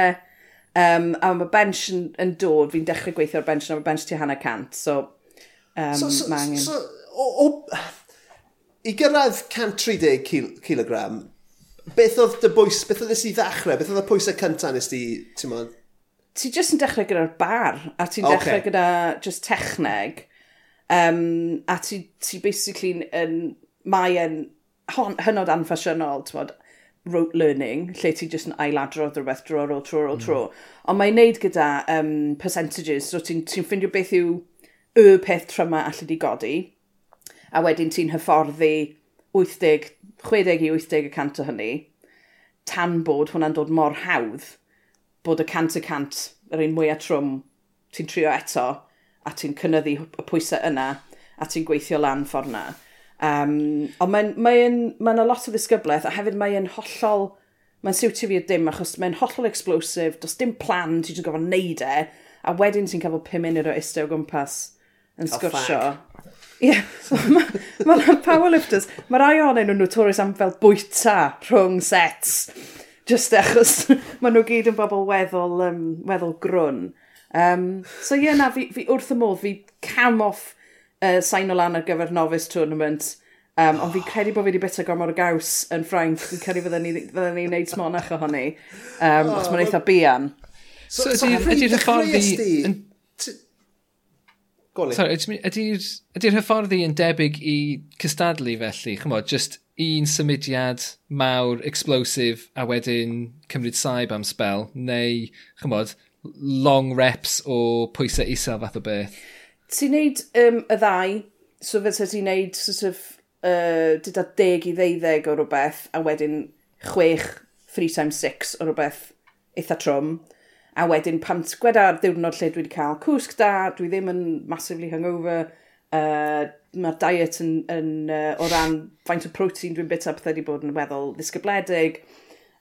um, a mae bench yn, yn dod, fi'n dechrau gweithio ar bench, a mae bench tua hanner cant, so, um, so, so, mae angen... So, o, o i gyrraedd 130 kg, beth oedd dy bwys, beth oedd nes i ddechrau, beth oedd y pwysau cyntaf nes ti, ti'n modd? Ti jyst yn dechrau gyda'r bar, a ti'n okay. dechrau gyda just techneg, um, a ti, ti basically yn, mae yn hynod anffasiynol, ti'n modd, rote learning, lle ti jyst yn ailadrodd rhywbeth dro ar ôl tro ar ôl tro. Mm. Ond mae'n neud gyda um, percentages, so ti'n ti ffindio beth yw y peth tryma allai di godi a wedyn ti'n hyfforddi 80, 60 i 80 y cant o hynny, tan bod hwnna'n dod mor hawdd bod y cant y cant yr un mwyaf trwm ti'n trio eto a ti'n cynnyddu y pwysau yna a ti'n gweithio lan ffordd yna. Um, ond mae'n mae mae mae lot o ddisgyblaeth a hefyd mae'n hollol, mae'n siwtio fi y dim achos mae'n hollol explosive, does dim plan, ti'n gofod neud e, a wedyn ti'n cael 5 munud o istio o gwmpas yn sgwrsio. Ie, yeah, so mae ma, powerlifters, mae rai o'n nhw'n notorious am fel bwyta rhwng sets, just achos [laughs] maen nhw gyd yn bobl weddol, um, weddol grwn. Um, so ie, yeah, na, fi, fi wrth y modd, fi cam off uh, sain o lan ar gyfer novice tournament, um, ond fi'n credu bod fi wedi bita gormod o gaws yn Ffrainc, fi'n credu fydden ni'n ni wneud smonach ohoni, um, oh, os mae'n eitha bian. So, so, so ydy'r ffordd fi... Golyn. Sorry, ydy'r ydy, ydy hyfforddi yn debyg i cystadlu felly? Chymod, just un symudiad mawr, explosive, a wedyn cymryd saib am spel, neu, chymod, long reps o pwysau isel fath o beth? Ti'n neud um, y ddau, so fe ti'n neud sort of, uh, dyda deg i ddeuddeg o rhywbeth, a wedyn chwech, three times six o rhywbeth eitha trwm. A wedyn pan sgweda'r diwrnod lle dwi wedi cael cwsg da, dwi ddim yn massively hungover, uh, mae'r diet yn, yn uh, o ran faint o protein dwi'n bita pethau wedi bod yn weddol ddisgybledig,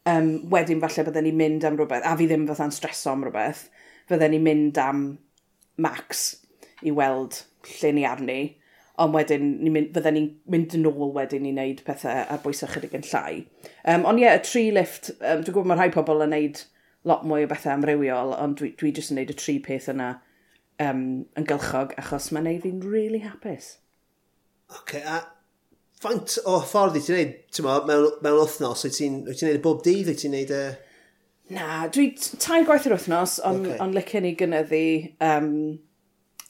um, wedyn falle bydden ni'n mynd am rhywbeth, a fi ddim fatha'n streso am rhywbeth, bydden ni'n mynd am max i weld lle ni arni, ond wedyn ni mynd, bydden ni'n mynd yn ôl wedyn i wneud pethau ar bwysau chydig yn llai. Um, ond ie, yeah, y tri lift, um, dwi'n gwybod mae rhai pobl yn wneud lot mwy o bethau amrywiol, ond dwi, dwi jyst yn neud y tri peth yna um, yn gylchog, achos mae'n neud fi'n really hapus. Oce, okay, a faint o ffordd i ti'n neud, ti'n meddwl, mewn, mewn wythnos, wyt ti'n ti neud y bob dydd, wyt ti'n neud y... Na, dwi tair gwaith yr wythnos, ond okay. on licen i gynyddu... Um,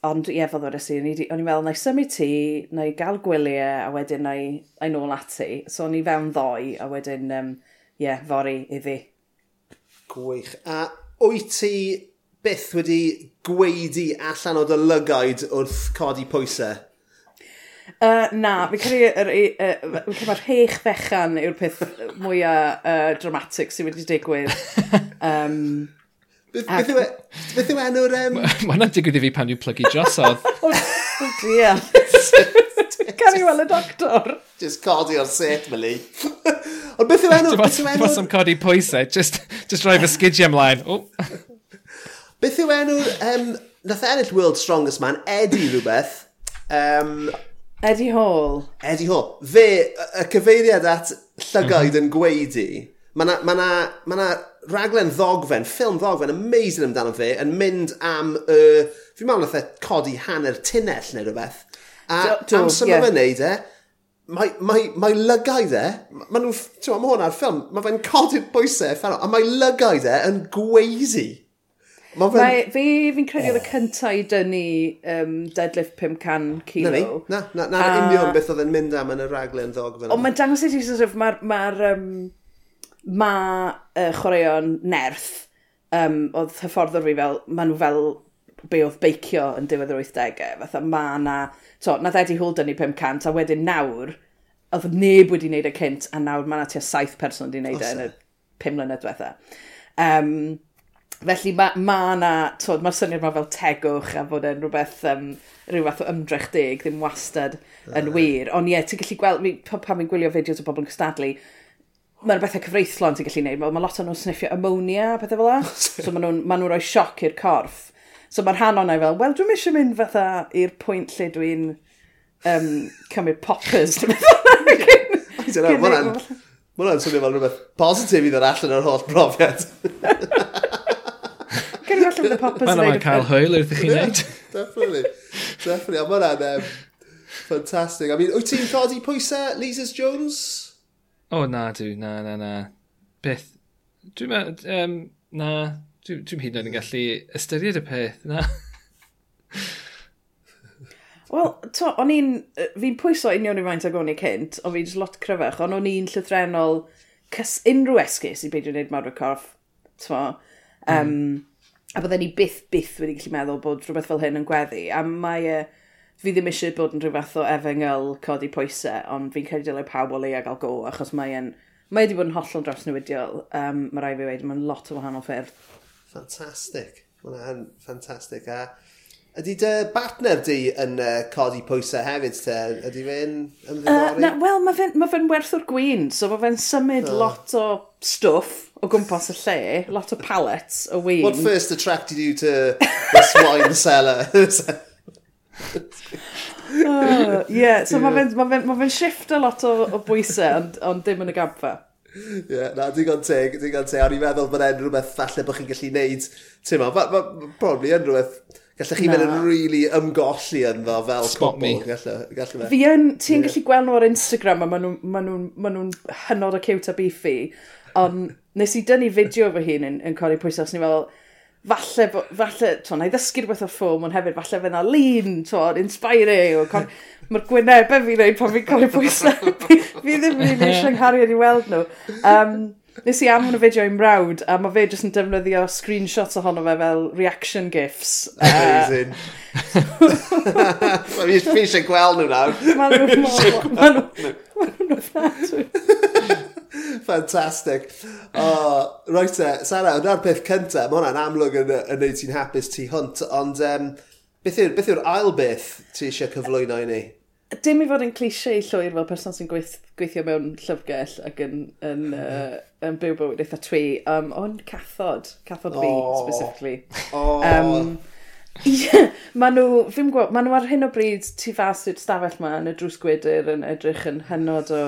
ond ie, fel ddod ysyn, o'n i'n meddwl, na i symud ti, na i gael gwyliau, a wedyn na i, na i nôl ati. So, o'n i fewn ddoi, a wedyn, ie, um, yeah, fori iddi. Gwych. A wyt ti byth wedi gweidi allan o dy lygaid wrth codi pwysau? Uh, na, fi'n credu, er, uh, fi'n credu mae'r hech fechan yw'r peth mwyaf uh, dramatic sydd wedi digwydd. [laughs] Um, Beth yw enw'r... Um... Mae hwnna'n digwydd i fi pan dwi'n plygu drosodd. [laughs] o, dear. [laughs] Can i weld y doctor? Just codi o'r set, Mili. [laughs] Ond beth yw enw? Beth yw enw? Am codi pwysau, just, just rhoi fy sgidiau ymlaen. [laughs] beth yw enw? Um, nath e ennill World Strongest Man, Eddie rhywbeth. Um, Eddie Hall. Eddie Hall. Fe, y cyfeiriad at llygoed mhm. yn gweidi, mae na, ma na, ma na raglen ddogfen, ffilm ddogfen, amazing amdano fe, yn mynd am y... Uh, fi'n meddwl nath e codi hanner tunnell neu rhywbeth. A do, do, amser yeah. fe'n neud e, mae, mae, mae lygaidd e, maen nhw'n, ti'n ma hwnna'r ffilm, mae fe'n codi'r bwysau ffennol, a mae lygaidd e yn gweiddi. Mae fe'n... Mae, fi fi'n credu oedd oh. y cyntaf i dynnu um, deadlift 500 kilo. Na ni, na, na, na a... union beth oedd yn mynd am yn y raglen ddog. Ond mae'n dangos i ti, sort of, mae'r ma, um, ma, uh, chwaraeon nerth, um, oedd hyfforddwr fi fel, maen nhw fel be oedd beicio yn diwedd yr 80au. Fatha ma na, to, nath Eddie Hall dynnu 500 a wedyn nawr, oedd neb wedi wneud y cynt a nawr ma na tua 7 person wedi wneud e yn y 5 mlynedd diwetha. Um, felly mae ma na, to, mae'r syniad ma fel tegwch a fod e'n rhywbeth, um, rhyw fath o ymdrech deg, ddim wastad yn wir. Ond ie, yeah, ti'n gallu gweld, mi, pan mi'n gwylio fideos o bobl yn cystadlu, mae'n bethau cyfreithlon ti'n gallu gwneud. Mae ma lot o'n nhw'n sniffio ammonia a pethau fel la. so maen nhw'n ma nhw rhoi sioc i'r corff. So mae'r rhan o'na i fel, wel, dwi'n eisiau mynd fatha i'r pwynt lle dwi'n um, cymryd poppers. [laughs] Mae hwnna'n swnio fel rhywbeth positif i ddod allan o'r holl brofiad. [laughs] Cyn i allan o'r poppers. Mae hwnna'n cael hwyl wrth i chi wneud. [laughs] Definitely. Definitely. A mae hwnna'n um, ffantastig. I mean, wyt ti'n codi pwysau, Lises Jones? O, oh, na, dwi. Na, na, na. Beth. Dwi'n meddwl, um, na, Dwi'n dwi hyd yn oed yn gallu ystyried y peth na. Wel, to, o'n i'n... Fi'n pwyso union i faint ag o'n i cynt, ond fi'n lot cryfach, ond o'n i'n llythrenol cys unrhyw esgus i beidio wneud mawr y corff. Um, mm. A bydden ni byth, byth wedi gallu meddwl bod rhywbeth fel hyn yn gweddi. A mae... Uh, fi ddim eisiau bod yn rhyw fath o efengyl codi pwysau, ond fi'n credu dylai pawb o leia gael go, achos mae'n... Mae wedi bod yn hollol dros newidiol. Um, mae rai fi wedi, mae'n lot o wahanol ffyrdd Fantastic. Mae hwnna'n ffantastig. A ydy dy bartner di yn uh, codi pwysau hefyd te? Ydy fe'n ymddiddori? Uh, Wel, mae fe'n ma fe werthwr gwyn, so mae fe'n symud oh. lot o stwff o gwmpas y lle, lot o pallets o wyn. What first attracted you to the swine cellar? uh, [laughs] [laughs] yeah, so yeah. mae fe'n ma fe, ma fe a lot o, o bwysau, ond on dim yn y gampfa yeah, na, digon teg, digon teg. O'n i'n meddwl bod e'n rhywbeth falle bod chi'n gallu neud. Ti'n ma, ma, ma, probably yn rhywbeth Gallech chi mynd yn really ymgolli yn ddo fel Spot cwpl. Gallech, Fi yn, ti'n gallu gweld nhw ar Instagram a maen nhw'n ma nhw, ma nhw hynod o cute a beefy. Ond nes i dynnu fideo fy hun yn, yn codi pwysau, os ni fel, falle, bo, falle, to, na i ddysgu rhywbeth o ffwm, ond hefyd falle fe na lean, to, inspiring, o, mae'r gwynebau e fi'n neud pan fi'n cofio pwysau, [laughs] fi, fi ddim yn ei eisiau yn i weld nhw. Um, Nes i am hwn y fideo i'n mrawd, a mae fe jyst yn defnyddio screenshots ohono fe fel reaction gifs. [laughs] Amazing. Fi eisiau gweld nhw nawr. Mae nhw'n fflat. Fantastic. Oh, right e, Sara, yna'r peth cyntaf, mae hwnna'n amlwg yn, yn neud ti'n hapus ti hwnt, ond um, beth yw'r beth yw ail beth ti eisiau cyflwyno i ni? Dim i fod yn cliché llwyr fel person sy'n gweith, gweithio mewn llyfgell ac yn, yn, uh, yn byw bywyd eitha twi, um, ond cathod, cathod fi, oh. specifically. Oh. Um, yeah, maen nhw, fi'n gwybod, maen nhw ar hyn o bryd tu fas i'r stafell ma yn y drws gwydr yn edrych yn hynod o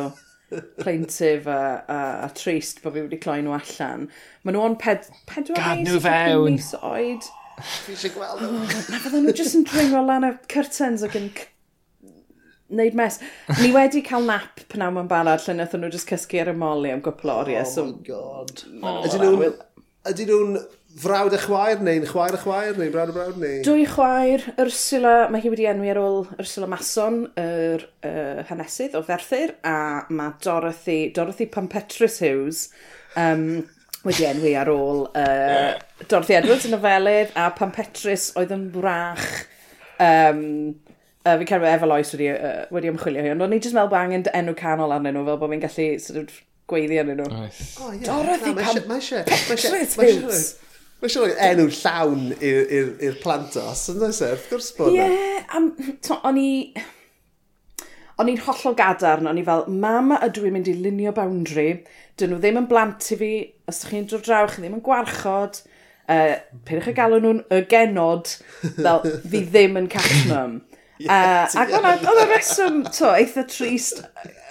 pleintif a, a, a trist bod fi wedi cloi nhw allan. Maen nhw on ped, pedwar Gad nhw fewn! Mis oed. Fi eisiau gweld nhw. Na fydden nhw jyst yn dringo lan y curtains ac yn neud mes. Ni wedi cael nap pan am yn balad lle nath nhw jyst cysgu ar y moli am gwpl oriau. Oh so, my god. Ydyn nhw'n... Ydyn nhw'n frawd a chwaer neu'n chwaer a chwaer neu'n brawd a brawd neu... Dwy chwaer, Ursula, mae hi wedi enwi ar ôl Ursula Mason, yr uh, hanesydd o Ferthyr, a mae Dorothy, Dorothy Pampetrus Hughes, um, wedi enwi ar ôl uh, Dorothy Edwards yn nofelydd, a Pampetrus oedd yn wrach... Um, uh, fi'n cael efo Lois wedi, uh, wedi ymchwilio hi, ond o'n ni jyst meddwl bod angen enw canol arnyn nhw, fel bod fi'n gallu sort of, gweiddi arnyn nhw. Nice. Oh, yeah. Dorothy no, Pam... Mae eisiau... Mae eisiau... Mae siŵr sure, enw llawn i'r plantos, yn dweud sef, wrth gwrs bod Ie, yeah, o'n i... O'n i'n hollol gadarn, o'n i fel, mam ydw i'n mynd i lunio boundary, dyn nhw ddim yn blant i fi, os ydych chi'n dod draw, chi ddim yn gwarchod, uh, peidiwch y galw nhw'n y genod, fel, fi ddim yn cachnwm. [laughs] yeah, uh, ac oedd y reswm, to, eitha trist,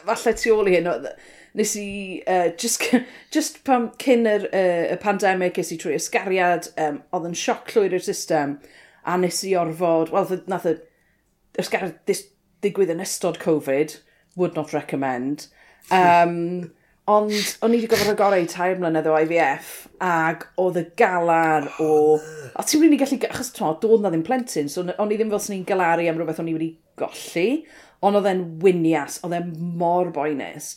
falle tu ôl i hyn, nes i, uh, just, just pam, cyn yr, uh, y pandemig, ges i trwy ysgariad, um, oedd yn sioc llwyr i'r system, a nes i orfod, wel, nath y ysgariad digwydd yn ystod Covid, would not recommend. Um, ond o'n i wedi gofod agorau tair mlynedd o IVF, ag oedd y galar o... A ti'n rili gallu... Achos to, dod na ddim plentyn, so o'n i ddim fel sy'n ni'n galaru am rhywbeth o'n i wedi golli, ond oedd e'n winias, oedd e'n mor boenus.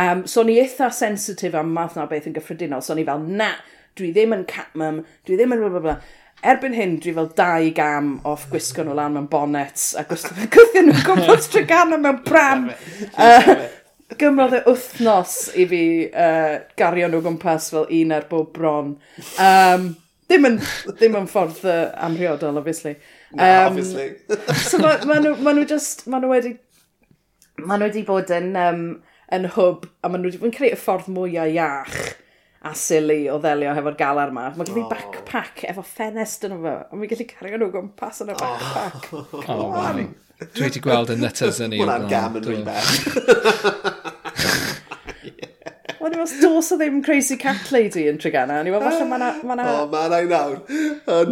Um, so ni eitha sensitif am math na beth yn gyffredinol, so ni fel, na, dwi ddim yn catmum, dwi ddim yn bla bla bla. Erbyn hyn, dwi fel dau gam off gwisgo nhw lan mewn bonnets, a gwythio [laughs] nhw gwmpas [laughs] trygana mewn pram. uh, gymrodd e wythnos i fi uh, gario nhw gwmpas fel un ar bob bron. Um, ddim, yn, ddim yn ffordd uh, amhriodol, obviously. Na, um, obviously. [laughs] so ma, ma nhw, ma nhw just, ma nhw wedi, ma nhw wedi bod yn, um, yn hwb, a ma nhw wedi bod yn creu y ffordd mwyaf iach a silly o ddelio hefo'r galar ma. Mae gen i oh. backpack efo ffenest yn efo, a mi'n gallu cario nhw gwmpas yn y backpack. Oh, oh, oh Dwi wedi gweld y nutters yn [laughs] i. Hwna'n gam yn rhywbeth. Os dos o ddim Crazy Cat Lady yn Trigana, ni weld falle ma'na... Ma na... O, ma'na i nawr.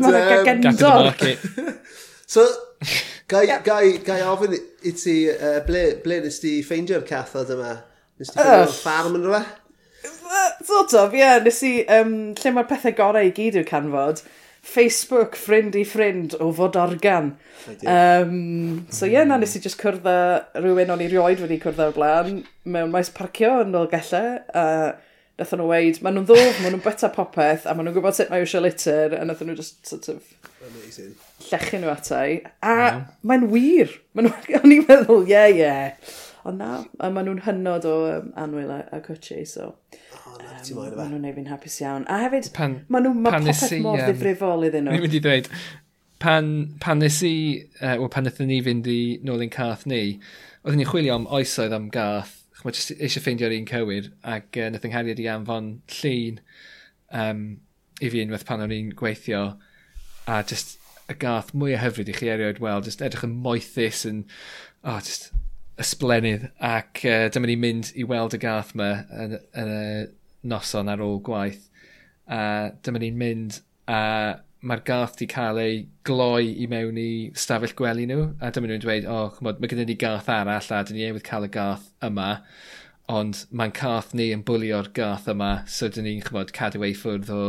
Ma'na gagendor. so, gai, gai, gai ofyn i ti, uh, ble, ble nes ti ffeindio'r cathod yma? Nes ti ffeindio'r ffarm yn rhywbeth? Sort of, ie. Yeah. Nes i, um, lle mae'r pethau gorau i gyd i'w canfod. Facebook ffrind i ffrind o fod organ. Um, so ie, yeah, na hmm. nes i just cwrdd â rhywun o'n i rioed wedi cwrdd â'r blaen mewn maes parcio yn ôl gellau. A nath nhw weid, maen nhw'n ddwf, maen nhw'n byta popeth, a maen nhw'n gwybod sut mae eisiau litter, a nath nhw just sort of... Amazing. Llechu nhw atai. A mae'n wir. Maen [laughs] nhw'n meddwl, ie, yeah, ie. Yeah. Ond na, a maen nhw'n hynod o um, Anwyl a, a cwtsi, so... Oh, na, um, maen nhw'n ei fi'n hapus iawn. A hefyd, pan, maen nhw'n ma popeth mor um, ddifrifol iddyn nhw. Ni'n mynd i ddweud, pan, pan nes i, uh, well, pan nethon ni fynd i nôl i'n cath ni, oedden ni'n chwilio am oesoedd am gath, chymod, jyst eisiau ffeindio'r un cywir, ac uh, nath yngheriad i anfon llun um, i fi unwaith pan o'n i'n gweithio, a jyst y gath mwy o hyfryd i chi erioed weld, jyst edrych yn moethus yn, oh, just ysblenydd ac uh, dyma ni mynd i weld y gath yma yn, yn y noson ar ôl gwaith. A dyma ni'n mynd a mae'r gath di cael ei gloi i mewn i stafell gwely nhw a dyma nhw'n dweud, o, oh, chymod, mae gennym ni gath arall a dyn ni ewydd cael y gath yma ond mae'n cath ni yn bwlio'r gath yma so dyn ni'n chymod cadw ei ffwrdd o,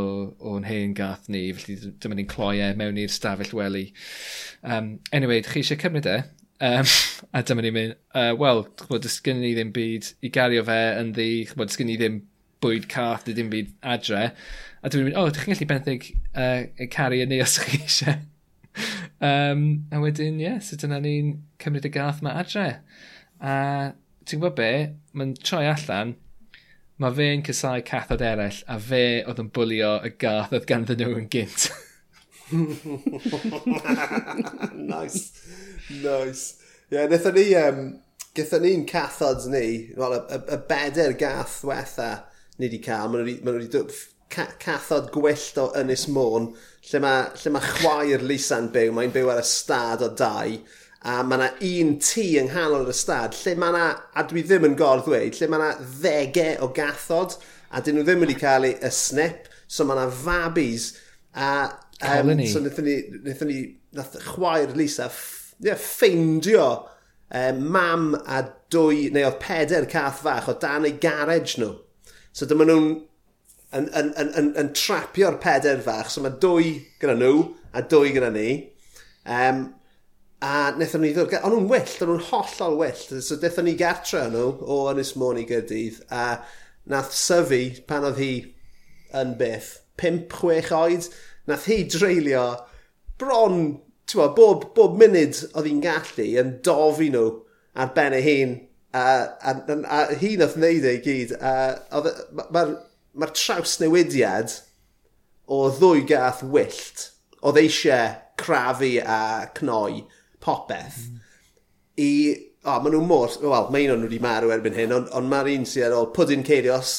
o'n hen gath ni felly dyma ni'n cloi e mewn i'r stafell wely. Um, anyway, chi eisiau cymryd e? Um, a dyma ni'n mynd, uh, wel, chwbod, gen ni ddim byd i gario fe yn ddi, chwbod, gen ni ddim bwyd cath, ddim byd adre. A dwi'n mynd, o, oh, chi'n gallu benthyg uh, y cario ni os chi eisiau. um, a wedyn, ie, yeah, so dyna ni'n cymryd y gath ma adre. A ti'n gwybod be, mae'n troi allan, mae fe'n cysau cathod eraill, a fe oedd yn bwlio y gath oedd ganddyn nhw yn gynt. [laughs] nice nice. Ie, yeah, nethon ni, um, gython ni'n cathods ni, well, y, y, y beder gath wetha ni wedi cael, maen nhw wedi ca cathod gwyllt o Ynys Môn, lle mae, lle mae chwaer Lisa'n byw, mae'n byw ar y stad o dau, a mae yna un tŷ yng nghanol y stad, lle mae yna, a dwi ddim yn gorf ddweud, lle mae yna ddegau o gathod, a dyn nhw ddim wedi cael y snip, so mae yna fabis, a um, so wnaethon ni, wnaethon ni, nath chwaer Lisa yeah, ffeindio eh, mam a dwy, neu oedd peder cath fach o dan eu garej nhw. So dyma nhw'n yn, yn, yn, yn, yn trapio'r peder fach, so mae dwy gyda nhw a dwy gyda ni. Um, a wnaethon ni ddod, ond nhw'n wyllt, ond nhw'n hollol wyllt. So wnaethon ni gartre nhw o Ynys Môn i Gyrdydd, a nath syfu pan oedd hi yn byth, 5-6 oed, nath hi dreulio bron Tewa, bob, bob munud oedd hi'n gallu yn dofi nhw ar ben ei hun. A, a, a, a hi nath wneud ei gyd. Mae'r ma, ma, traws newidiad o ddwy gath wyllt oedd eisiau crafu a cnoi popeth mm. i... O, oh, maen nhw mor... Wel, mae un o'n nhw wedi marw erbyn hyn, ond on mae'r un sydd ar ôl Pwdin Ceirios,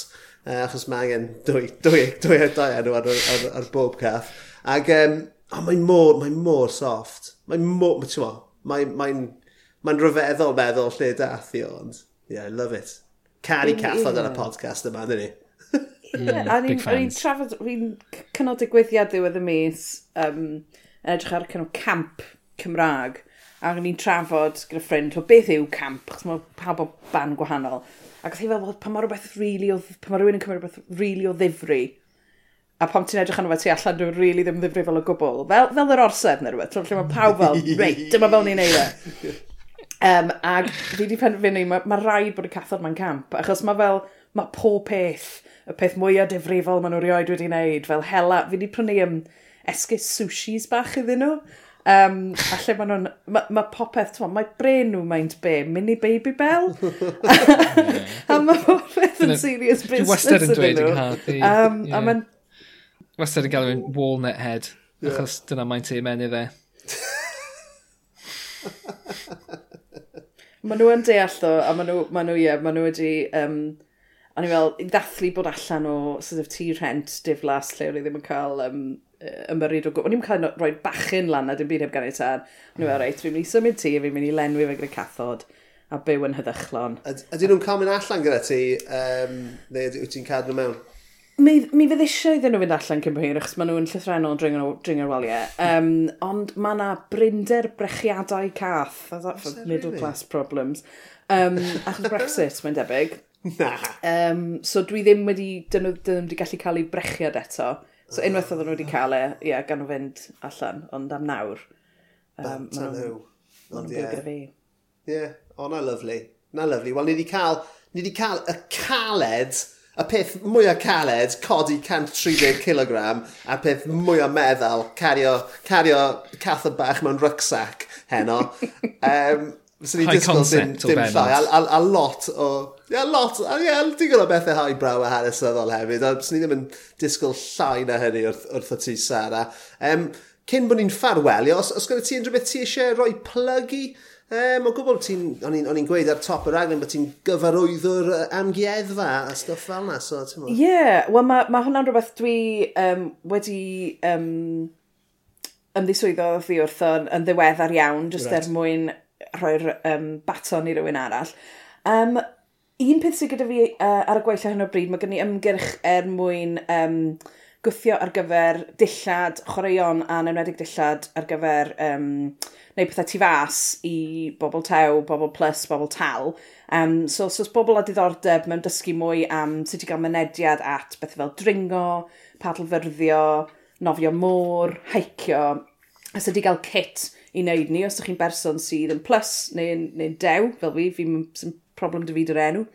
uh, achos mae angen dwy, dwy, dwy, dwy, dwy enw ar, ar, ar, ar bob cath. Ac um, a oh, mae'n mor, mae'n mor soft. Mae'n mor, ma, ti'n mae'n mae mae rhyfeddol meddwl lle dath i ond. Yeah, I love it. Cari cathod ar y podcast yma, dyn ni. yeah, a mm, ni'n trafod, ni'n cynnal digwyddiad ddiwedd y mis, um, edrych ar cynnal camp Cymraeg, a ni'n trafod gyda ffrind o beth yw camp, chos mae pawb o ban gwahanol. Ac oedd hi fel, pa mae rhywbeth rili really o, pa mae rhywun yn cymryd rhywbeth rili really o ddifri, a pam ti'n edrych arno fe ti allan, dwi'n really ddim ddifrifol o gwbl. Fel, fel yr orsedd neu rhywbeth, lle mae pawb fel, [laughs] reit, dyma fel ni'n neud e. Um, ac fi wedi penderfynu, mae ma rhaid bod y cathod mae'n camp, achos mae fel, mae pob peth, y peth mwyaf difrifol maen nhw rioed wedi wneud, fel hela, fi wedi prynu um, esgus sushis bach iddyn nhw, um, a lle maen nhw'n, mae ma popeth, ti'n mae bren nhw maint be, mini baby bell, [laughs] a mae popeth yn serious business iddyn nhw. Dwi wastad yn dweud yng Nghaerdydd. Um, yeah. A mae'n Wastad yn gael yn walnut head. Yeah. Achos dyna mae'n te menydd e. [laughs] Maen nhw yn deall ddo, a maen nhw, maen nhw, yeah, maen nhw wedi, um, a ni fel, i ddathlu bod allan o sort of tea rent diflas lle o'n i ddim yn cael um, ymyrryd o gwbl. O'n i'n cael rhoi bachyn lan a dim byd heb gan ei tan. O'n i'n fel, reit, fi'n mynd i symud ti, fi'n mynd i lenwi fe gyda cathod a byw yn hyddychlon. Ydyn nhw'n cael mynd allan gyda ti, um, neu wyt ti'n cadw mewn? Mi, mi fydd eisiau iddyn nhw fynd allan cyn hir, achos maen nhw'n llythrenol dringo'r dringo waliau. Um, ond mae yna brinder brechiadau cath, a that for middle really? class problems. Um, [laughs] achos Brexit, mae'n debyg. Na. Um, so dwi ddim wedi, dyn nhw ddim wedi gallu cael eu brechiad eto. So oh, unwaith oedden nhw wedi cael e, ie, yeah, gan nhw fynd allan, ond am nawr. Um, Bant nhw. Ond ie. Ie, yeah. o na lyflu. Na lyflu. Wel, ni wedi cael, ni wedi cael y caled y peth mwyaf caled, codi 130 kg, a peth mwyaf meddal, cario, cario cath o bach mewn rucksack heno. Um, so ni disgwyl dim, dim llai. A, a, a, lot o... Ie, yeah, lot, a ie, yeah, digon o bethau hau braw a hanesyddol hefyd. A so ni ddim yn disgwyl llai na hynny wrth, wrth o ti, Sara. Um, cyn bod ni'n ffarwelio, os, os gyda ti unrhyw beth ti eisiau rhoi plygu? E, Mae'n gwbl ti'n, o'n i'n gweud ar top y raglen, bod ti'n gyfarwyddwr amgueddfa a stuff fel yna, so ti'n Ie, yeah, wel mae ma hwnna'n rhywbeth dwi um, wedi um, ymddiswyddo fi wrthon yn ddiweddar iawn, jyst right. er mwyn rhoi'r um, baton i rywun arall. Um, un peth sydd gyda fi uh, ar y gweithio hyn o bryd, mae gen i ymgyrch er mwyn um, gwythio ar gyfer dillad, chwaraeon a'n enwedig dillad ar gyfer um, neu pethau tu fas i bobl tew, bobl plus, bobl tal. Um, so os so oes bobl a diddordeb mewn dysgu mwy am sut i gael mynediad at bethau fel dringo, padlfyrddio, nofio môr, haicio, a sut i gael kit i wneud ni, os ydych chi'n berson sydd yn plus neu'n neu, dew, fel fi, fi'n problem dy fi dy'r enw.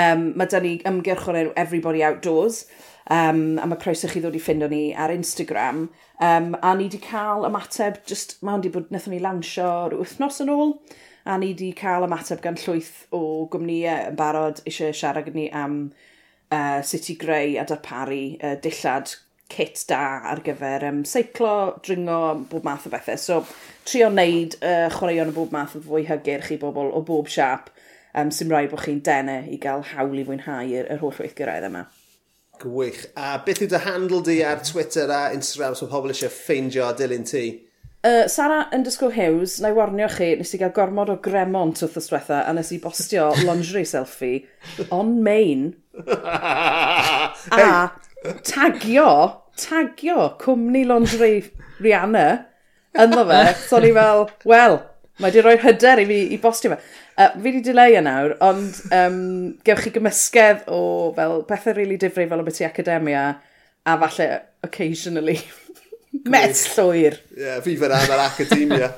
Um, mae da ni ymgyrch o'r enw Everybody Outdoors, Um, a mae croeso chi ddod i ffindo ni ar Instagram. Um, a ni wedi cael ymateb, just, mae wedi bod, wnaethon ni lansio rhyw wythnos yn ôl, a ni wedi cael ymateb gan llwyth o gwmnïau yn barod eisiau siarad gyda ni am uh, sut i greu a darparu uh, dillad kit da ar gyfer um, seiclo, dringo, bob math o bethau. So, trio wneud uh, chwaraeon o bob math o fwy hygyrch i bobl o bob siap um, sy'n rhaid bod chi'n denu i gael hawl i fwynhau yr, yr holl weithgyrraedd yma. Gwych. A beth yw dy handle di ar Twitter a Instagram so pobl eisiau ffeindio a dilyn ti? Uh, Sara underscore Hughes, na i warnio chi, nes i gael gormod o gremon twth yswetha a nes i bostio [laughs] lingerie selfie on main [laughs] a tagio, tagio cwmni lingerie Rihanna ynddo fe. So ni fel, wel, Mae di roi hyder i fi i bostio fe. Uh, fi di dileu nawr, ond um, gewch chi gymysgedd o fel pethau rili really difrif fel o beth i academia a falle occasionally [laughs] met llwyr. Ie, yeah, fi fyna yn yr academia.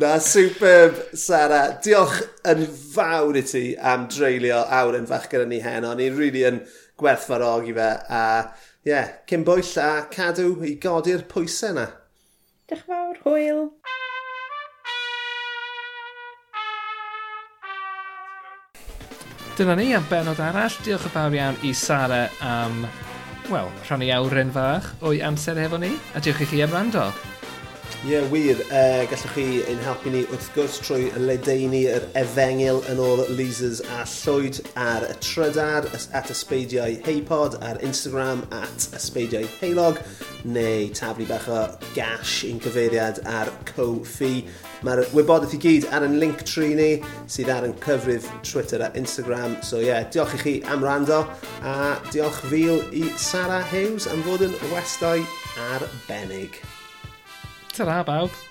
Na, superb, Sara. Diolch yn fawr i ti am dreulio awr yn fach gyda ni heno. Ni'n rili really yn gwerthfarogi fe. A ie, yeah, cyn bwyll a cadw i godi'r pwysau yna. Diolch yn fawr, hwyl! Dyna ni am benod arall. Diolch yn fawr iawn i Sara am, wel, rhannu awren fach o'i amser efo ni. A diolch i chi am rando. Ie, yeah, wir. Uh, gallwch chi ein helpu ni wrth gwrs trwy ledeini yr efengil yn ôl Leasers a Llwyd ar y trydar at ysbeidiau Heipod ar Instagram at ysbeidiau Heilog neu tablu bach o gash i'n cyfeiriad ar co-fi. Mae'r wybodaeth i gyd ar yn link tri ni sydd ar yn cyfrif Twitter a Instagram. So ie, yeah, diolch i chi am rando a diolch fil i Sarah Hughes am fod yn westau arbennig. Tchau, Bob.